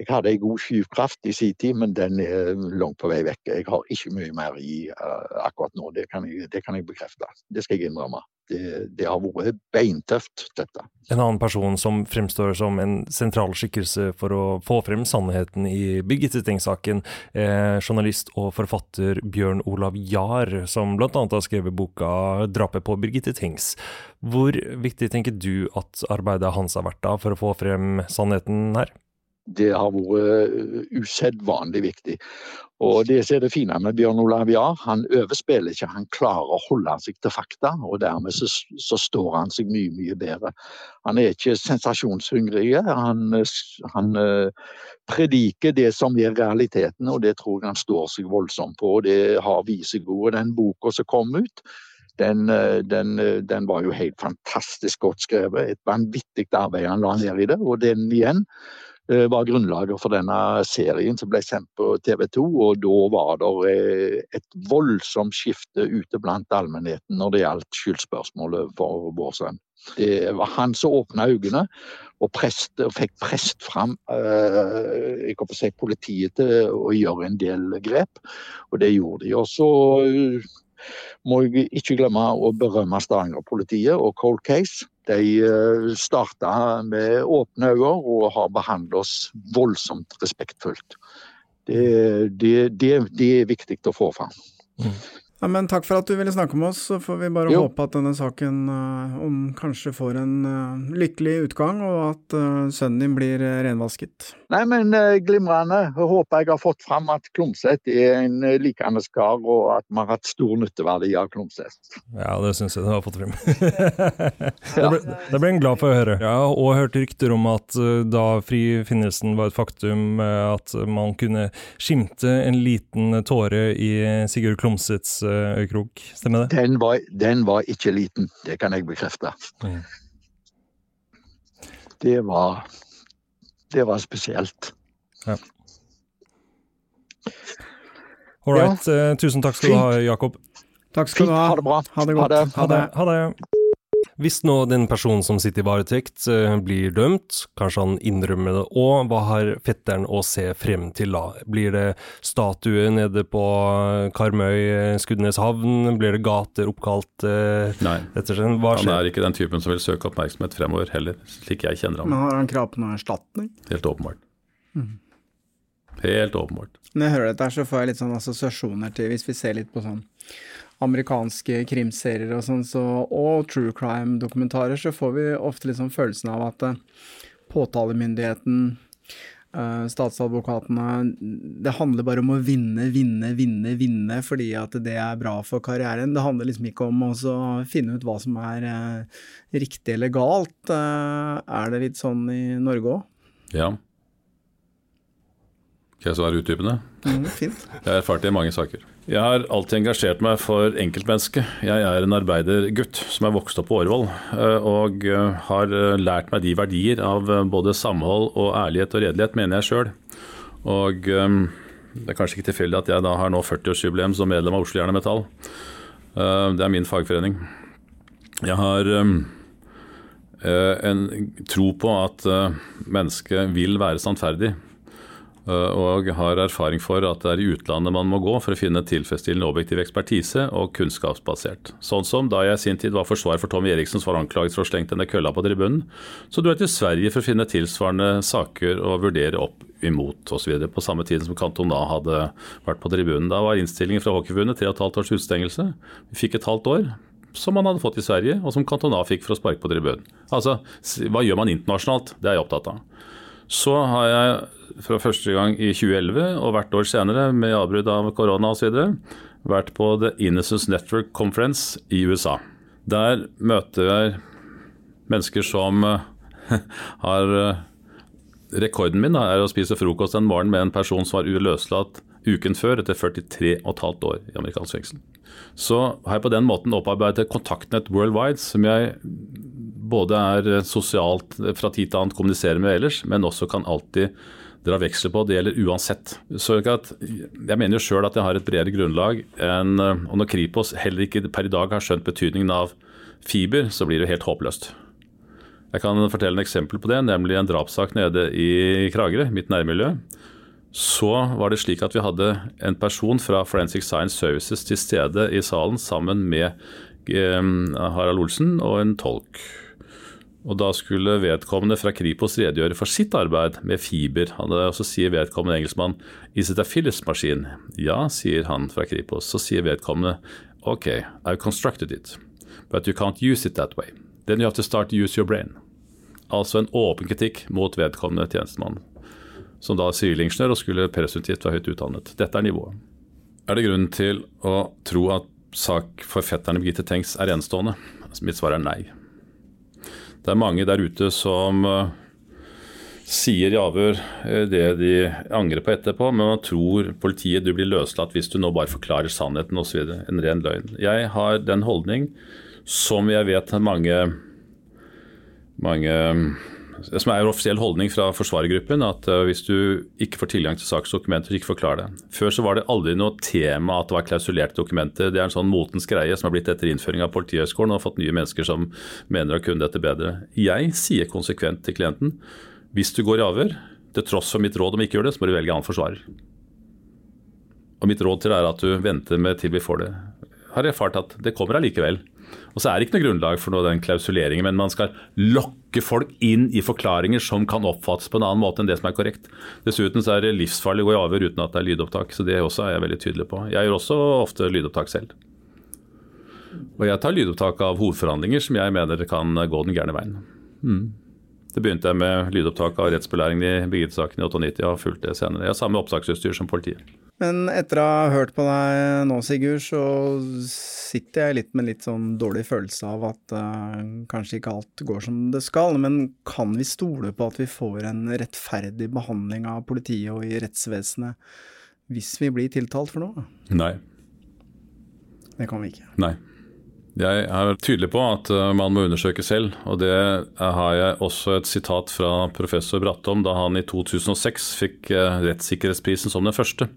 jeg hadde en god skyvkraft i sin tid, men den er langt på vei vekk. Jeg har ikke mye mer i uh, akkurat nå, det kan, jeg, det kan, jeg, bekrefte. Det skal jeg innrømme. Det, det, har vært beintøft, dette. En annen person som fremstår som en sentral skikkelse for å få frem sannheten i Birgitte Tengs-saken, eh, journalist og forfatter Bjørn Olav Jahr, som bl.a. har skrevet boka 'Drapet på Birgitte Tengs'. Hvor viktig tenker du at arbeidet hans har vært da for å få frem sannheten her? Det har vært eh, usedvanlig viktig. Og Det som er det fine med Bjørn Olav Jahr, han overspiller ikke, han klarer å holde seg til fakta. og Dermed så, så står han seg mye, mye bedre. Han er ikke sensasjonshungrig. Han, han uh, prediker det som er realiteten, og det tror jeg han står seg voldsomt på. og Det har visegode. seg. Den boka som kom ut, den, eh, den, den, var jo helt fantastisk godt skrevet. Et vanvittig arbeid han la ned i det. Og den igjen Eh, var grunnlaget for denne serien som ble sendt på TV 2. Og da var det eh, et voldsomt skifte ute blant allmennheten når det gjaldt skyldspørsmålet for vår sønn. Det var han som åpna øynene og, prest, og fikk prest fram eh, si, politiet til å gjøre en del grep, og det gjorde de. Og så må jeg ikke glemme å berømme Stavanger-politiet og Cold Case. De eh, starta med åpne øyne og har behandlet oss voldsomt respektfullt. Det, det, det, det er viktig å få fram. Mm. Ja, men takk for at du ville snakke med oss. Så får vi bare jo. håpe at denne saken uh, om kanskje får en uh, lykkelig utgang, og at uh, sønnen din blir renvasket. Nei, men glimrende. Jeg håper jeg har fått fram at Klomsæt er en likende kar, og at vi har hatt stor nytteverdi av Klomsæt. Ja, det syns jeg du har fått frem. det, ble, det ble en glad for å høre. Jeg har òg hørt rykter om at da frifinnelsen var et faktum, at man kunne skimte en liten tåre i Sigurd Klomsæts Øykrok, stemmer det? Den var, den var, ikke liten, det kan jeg bekrefte. Mm. Det var Det var spesielt. Ja. All right. Ja. Eh, tusen takk skal du ha, Jakob. Takk skal du ha. Ha det bra. Ha det godt. Ha det. Ha det. Hvis nå den personen som sitter i varetekt eh, blir dømt, kanskje han innrømmer det òg, hva har fetteren å se frem til da? Blir det statue nede på Karmøy, eh, Skudenes havn? Blir det gater oppkalt eh, Nei, han er ikke den typen som vil søke oppmerksomhet fremover heller, slik jeg kjenner ham. Men har han krav på noen erstatning? Helt åpenbart. Mm. Helt åpenbart. Når jeg hører dette, så får jeg litt sånn assosiasjoner til Hvis vi ser litt på sånn amerikanske krimserier og sånn, så, og true crime-dokumentarer, så får vi ofte sånn følelsen av at påtalemyndigheten Uh, statsadvokatene Det handler bare om å vinne, vinne, vinne, vinne fordi at det er bra for karrieren. Det handler liksom ikke om å finne ut hva som er uh, riktig eller galt. Er det litt sånn i Norge òg? Ja. Skal jeg svare utdypende? Mm, fint. Jeg har erfart det i mange saker. Jeg har alltid engasjert meg for enkeltmennesket. Jeg er en arbeidergutt som er vokst opp på Årvoll, eh, og eh, har eh, lært meg de verdier av både samhold og ærlighet og redelighet, mener jeg sjøl. Og det er kanskje ikke tilfeldig at jeg da har nå 40-årsjubileum som medlem av Oslo Jern Metall. Det er min fagforening. Jeg har en tro på at mennesket vil være sannferdig. Eh, og har erfaring for at det er i utlandet man må gå for å finne tilfredsstillende objektiv ekspertise og kunnskapsbasert. Sånn som da jeg i sin tid var forsvarer for Tommy Eriksen som var anklaget for å slengt denne kølla på tribunen, så dro jeg til Sverige for å finne tilsvarende saker og vurdere opp imot osv. På samme tid som Cantona hadde vært på tribunen. Da var innstillingen fra Hockeyforbundet tre og et halvt års utstengelse. Vi fikk et halvt år som man hadde fått i Sverige, og som Cantona fikk for å sparke på tribunen. Altså, hva gjør man internasjonalt? Det er jeg opptatt av. Så har jeg fra første gang i 2011 og hvert år senere, med avbrudd av korona osv., vært på The Innocence Network Conference i USA. Der møter jeg mennesker som har eh, Rekorden min er å spise frokost en morgen med en person som var uløslatt uken før, etter 43 15 år i amerikansk fengsel. Så har jeg på den måten opparbeidet kontaktnett worldwide, som jeg både er sosialt fra tid til annet kommuniserer med ellers, men også kan alltid dra veksler på. Det gjelder uansett. Så jeg mener jo sjøl at jeg har et bredere grunnlag enn Og når Kripos heller ikke per i dag har skjønt betydningen av fiber, så blir det helt håpløst. Jeg kan fortelle en eksempel på det, nemlig en drapssak nede i Kragerø, mitt nærmiljø. Så var det slik at vi hadde en person fra Forensic Science Services til stede i salen sammen med eh, Harald Olsen og en tolk. Og Da skulle vedkommende fra Kripos redegjøre for sitt arbeid med fiber. Og så sier vedkommende engelskmann 'Is it a Philips maskin?' Ja, sier han fra Kripos. Så sier vedkommende 'OK, I've constructed it, but you can't use it that way. Then you have to start to use your brain'. Altså en åpen kritikk mot vedkommende tjenestemann, som da er sivilingeniør og skulle presumptivt være høyt utdannet. Dette er nivået. Er det grunn til å tro at sak sakforfatterne Birgitte Tengs er enestående? Mitt svar er nei. Det er mange der ute som uh, sier i avhør uh, det de angrer på etterpå, men man tror politiet du blir løslatt hvis du nå bare forklarer sannheten osv. En ren løgn. Jeg har den holdning som jeg vet mange, mange som er en offisiell holdning fra forsvarergruppen, at uh, hvis du ikke får tilgang til saksdokumenter, ikke forklar det. Før så var det aldri noe tema at det var klausulerte dokumenter. Det er en sånn motens greie som har blitt etter innføring av Politihøgskolen og har fått nye mennesker som mener å kunne dette bedre. Jeg sier konsekvent til klienten hvis du går i avhør, til tross for mitt råd om ikke gjør det, så må du velge annen forsvarer. Og mitt råd til deg er at du venter med til vi får det. Har erfart at det kommer allikevel. Og så er det ikke noe grunnlag for noe den klausuleringen, men man skal lokke folk inn i forklaringer som kan oppfattes på en annen måte enn det som er korrekt. Dessuten så er det livsfarlig å gå i avhør uten at det er lydopptak, så det også er jeg veldig tydelig på. Jeg gjør også ofte lydopptak selv. Og jeg tar lydopptak av hovedforhandlinger som jeg mener kan gå den gærne veien. Mm. Det begynte jeg med lydopptak av rettsbelæringen i Birgitte-saken i 98 og har fulgt det senere. Jeg har samme opptaksutstyr som politiet. Men etter å ha hørt på deg nå, Sigurd, så sitter jeg litt med litt sånn dårlig følelse av at uh, kanskje ikke alt går som det skal. Men kan vi stole på at vi får en rettferdig behandling av politiet og i rettsvesenet hvis vi blir tiltalt for noe? Nei. Det kan vi ikke. Nei. Jeg er tydelig på at eh, man må undersøke selv, og det har jeg også et sitat fra professor Brattom da han i 2006 fikk eh, rettssikkerhetsprisen som den første.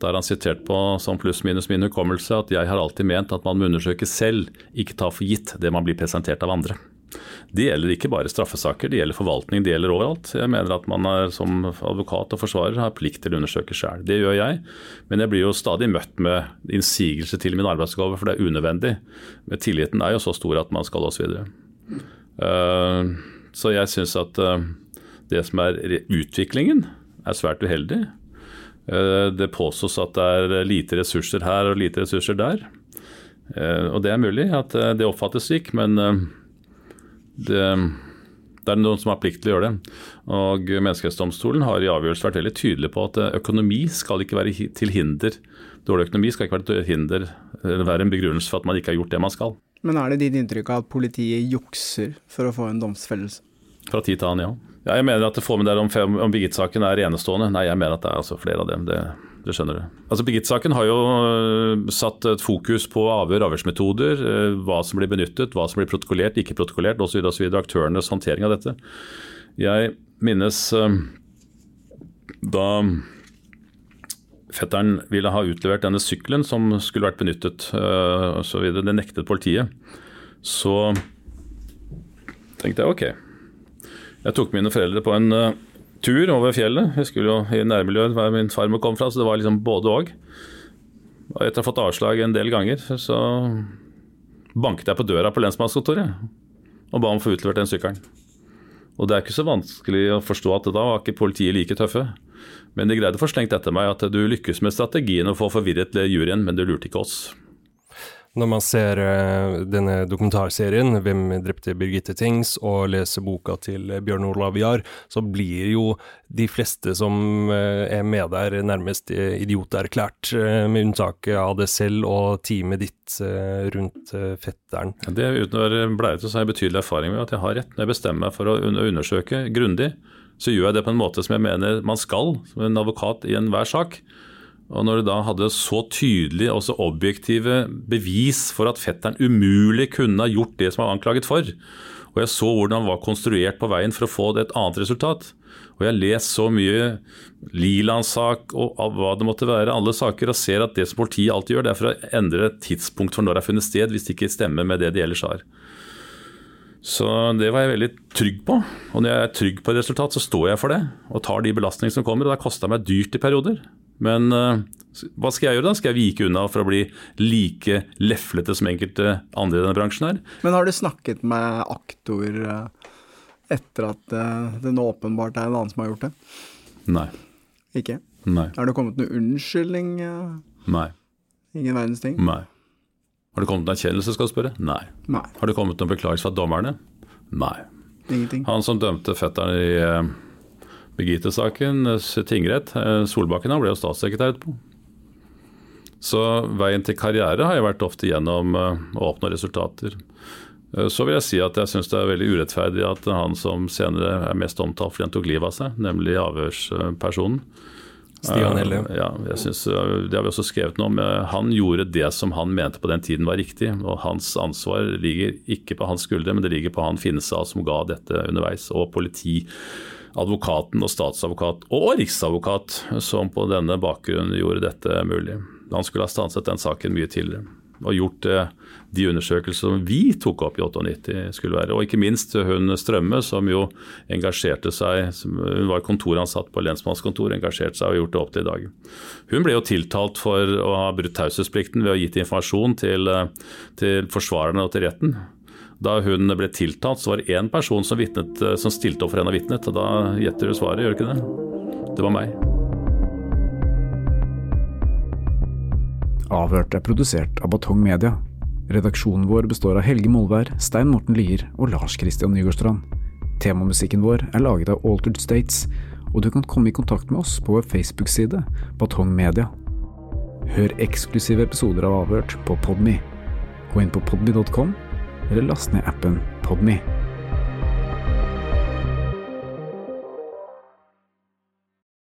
Der han sitert på som pluss-minus min hukommelse at jeg har alltid ment at man må undersøke selv, ikke ta for gitt det man blir presentert av andre. Det gjelder ikke bare straffesaker, det gjelder forvaltning, det gjelder overalt. Jeg mener at man er, som advokat og forsvarer har plikt til å undersøke sjøl. Det gjør jeg, men jeg blir jo stadig møtt med innsigelse til min arbeidsoppgave, for det er unødvendig. Men tilliten er jo så stor at man skal osv. Uh, eh, så jeg syns at uh, det som er utviklingen, er svært uheldig. Det påstås at det er lite ressurser her og lite ressurser der. Og det er mulig at det oppfattes slik, men det, det er noen som har plikt til å gjøre det. Og Menneskerettighetsdomstolen har i avgjørelse vært veldig tydelig på at økonomi skal ikke være til hinder. Dårlig økonomi skal ikke være til hinder, eller være en begrunnelse for at man ikke har gjort det man skal. Men er det ditt inntrykk av at politiet jukser for å få en domsfellelse? Fra tid til annen, ja. ja. Jeg mener at det får med der om, om Birgit-saken er enestående. Nei, jeg mener at det er altså flere av dem. Det, det skjønner du. Altså Birgit-saken har jo øh, satt et fokus på avhør, avhørsmetoder, øh, hva som blir benyttet, hva som blir protokollert, ikke protokollert osv. Aktørenes håndtering av dette. Jeg minnes øh, da fetteren ville ha utlevert denne sykkelen som skulle vært benyttet osv. Det nektet politiet. Så tenkte jeg ok. Jeg tok mine foreldre på en tur over fjellet. Jeg skulle jo i nærmiljøet der min farmor kom fra, så det var liksom både og. Og etter å ha fått avslag en del ganger, så banket jeg på døra på lensmannskontoret og ba om å få utlevert den sykkelen. Og det er ikke så vanskelig å forstå at da var ikke politiet like tøffe. Men de greide å få slengt etter meg at du lykkes med strategien å få forvirret juryen, men du lurte ikke oss. Når man ser uh, denne dokumentarserien, 'Hvem drepte Birgitte Tengs', og leser boka til Bjørn Olav Jahr, så blir jo de fleste som uh, er med der, nærmest idioterklært, med unntak av det selv og teamet ditt rundt fetteren. Det Uten å være bleiete, så har jeg betydelig erfaring med at jeg har rett. Når jeg bestemmer meg for å undersøke grundig, så gjør jeg det på en måte som jeg mener man skal, som en advokat i enhver sak. Og når du da hadde så tydelige og så objektive bevis for at fetteren umulig kunne ha gjort det som han var anklaget for, og jeg så hvordan han var konstruert på veien for å få et annet resultat, og jeg har lest så mye Liland-sak og hva det måtte være, alle saker, og ser at det som politiet alltid gjør, det er for å endre tidspunkt for når det har funnet sted, hvis det ikke stemmer med det de ellers har. Så det var jeg veldig trygg på. Og når jeg er trygg på et resultat, så står jeg for det. Og tar de belastningene som kommer. Og det har kosta meg dyrt i perioder. Men uh, hva skal jeg gjøre da? Skal jeg vike unna for å bli like leflete som enkelte andre i denne bransjen her? Men har du snakket med aktor uh, etter at uh, det nå åpenbart er en annen som har gjort det? Nei. Ikke? Nei. Er det kommet noen unnskyldning? Nei. Ingen verdens ting? Nei. Har det kommet noen erkjennelse, skal du spørre? Nei. Nei. Har det kommet noen beklagelse fra dommerne? Nei. Ingenting. Han som dømte fetteren i Birgitte-saken, tingrett, eh, Solbakken ble jo statssekretær etterpå. Så veien til karriere har jeg vært ofte gjennom eh, å oppnå resultater. Eh, så vil jeg si at jeg syns det er veldig urettferdig at han som senere er mest omtalt fordi han tok livet av seg, nemlig avhørspersonen Stian Helle. Ja, jeg synes, det har vi også skrevet noe om. Han gjorde det som han mente på den tiden var riktig. og Hans ansvar ligger ikke på hans skuldre, men det ligger på han Finstad som ga dette underveis, og politi advokaten og statsadvokat og riksadvokat som på denne bakgrunnen gjorde dette mulig. Han skulle ha stanset den saken mye tidligere og gjort eh, de undersøkelser som vi tok opp i 98 skulle være. Og ikke minst hun Strømme, som jo engasjerte seg Hun var kontoransatt på lensmannskontoret, engasjerte seg og gjort det opp til i dag. Hun ble jo tiltalt for å ha brutt taushetsplikten ved å ha gitt informasjon til, eh, til forsvarerne og til retten. Da hun ble tiltalt, så var det én person som, vittnet, eh, som stilte opp for henne og vitnet. Da gjetter du svaret, gjør du ikke det? Det var meg. Avhørt er produsert av Batong Media. Redaksjonen vår består av Helge Molvær, Stein Morten Lier og Lars Christian Nygårdstrand. Temamusikken vår er laget av Altered States, og du kan komme i kontakt med oss på vår Facebook-side Batong Media. Hør eksklusive episoder av Avhørt på Podme. Gå inn på podme.com eller last ned appen Podme.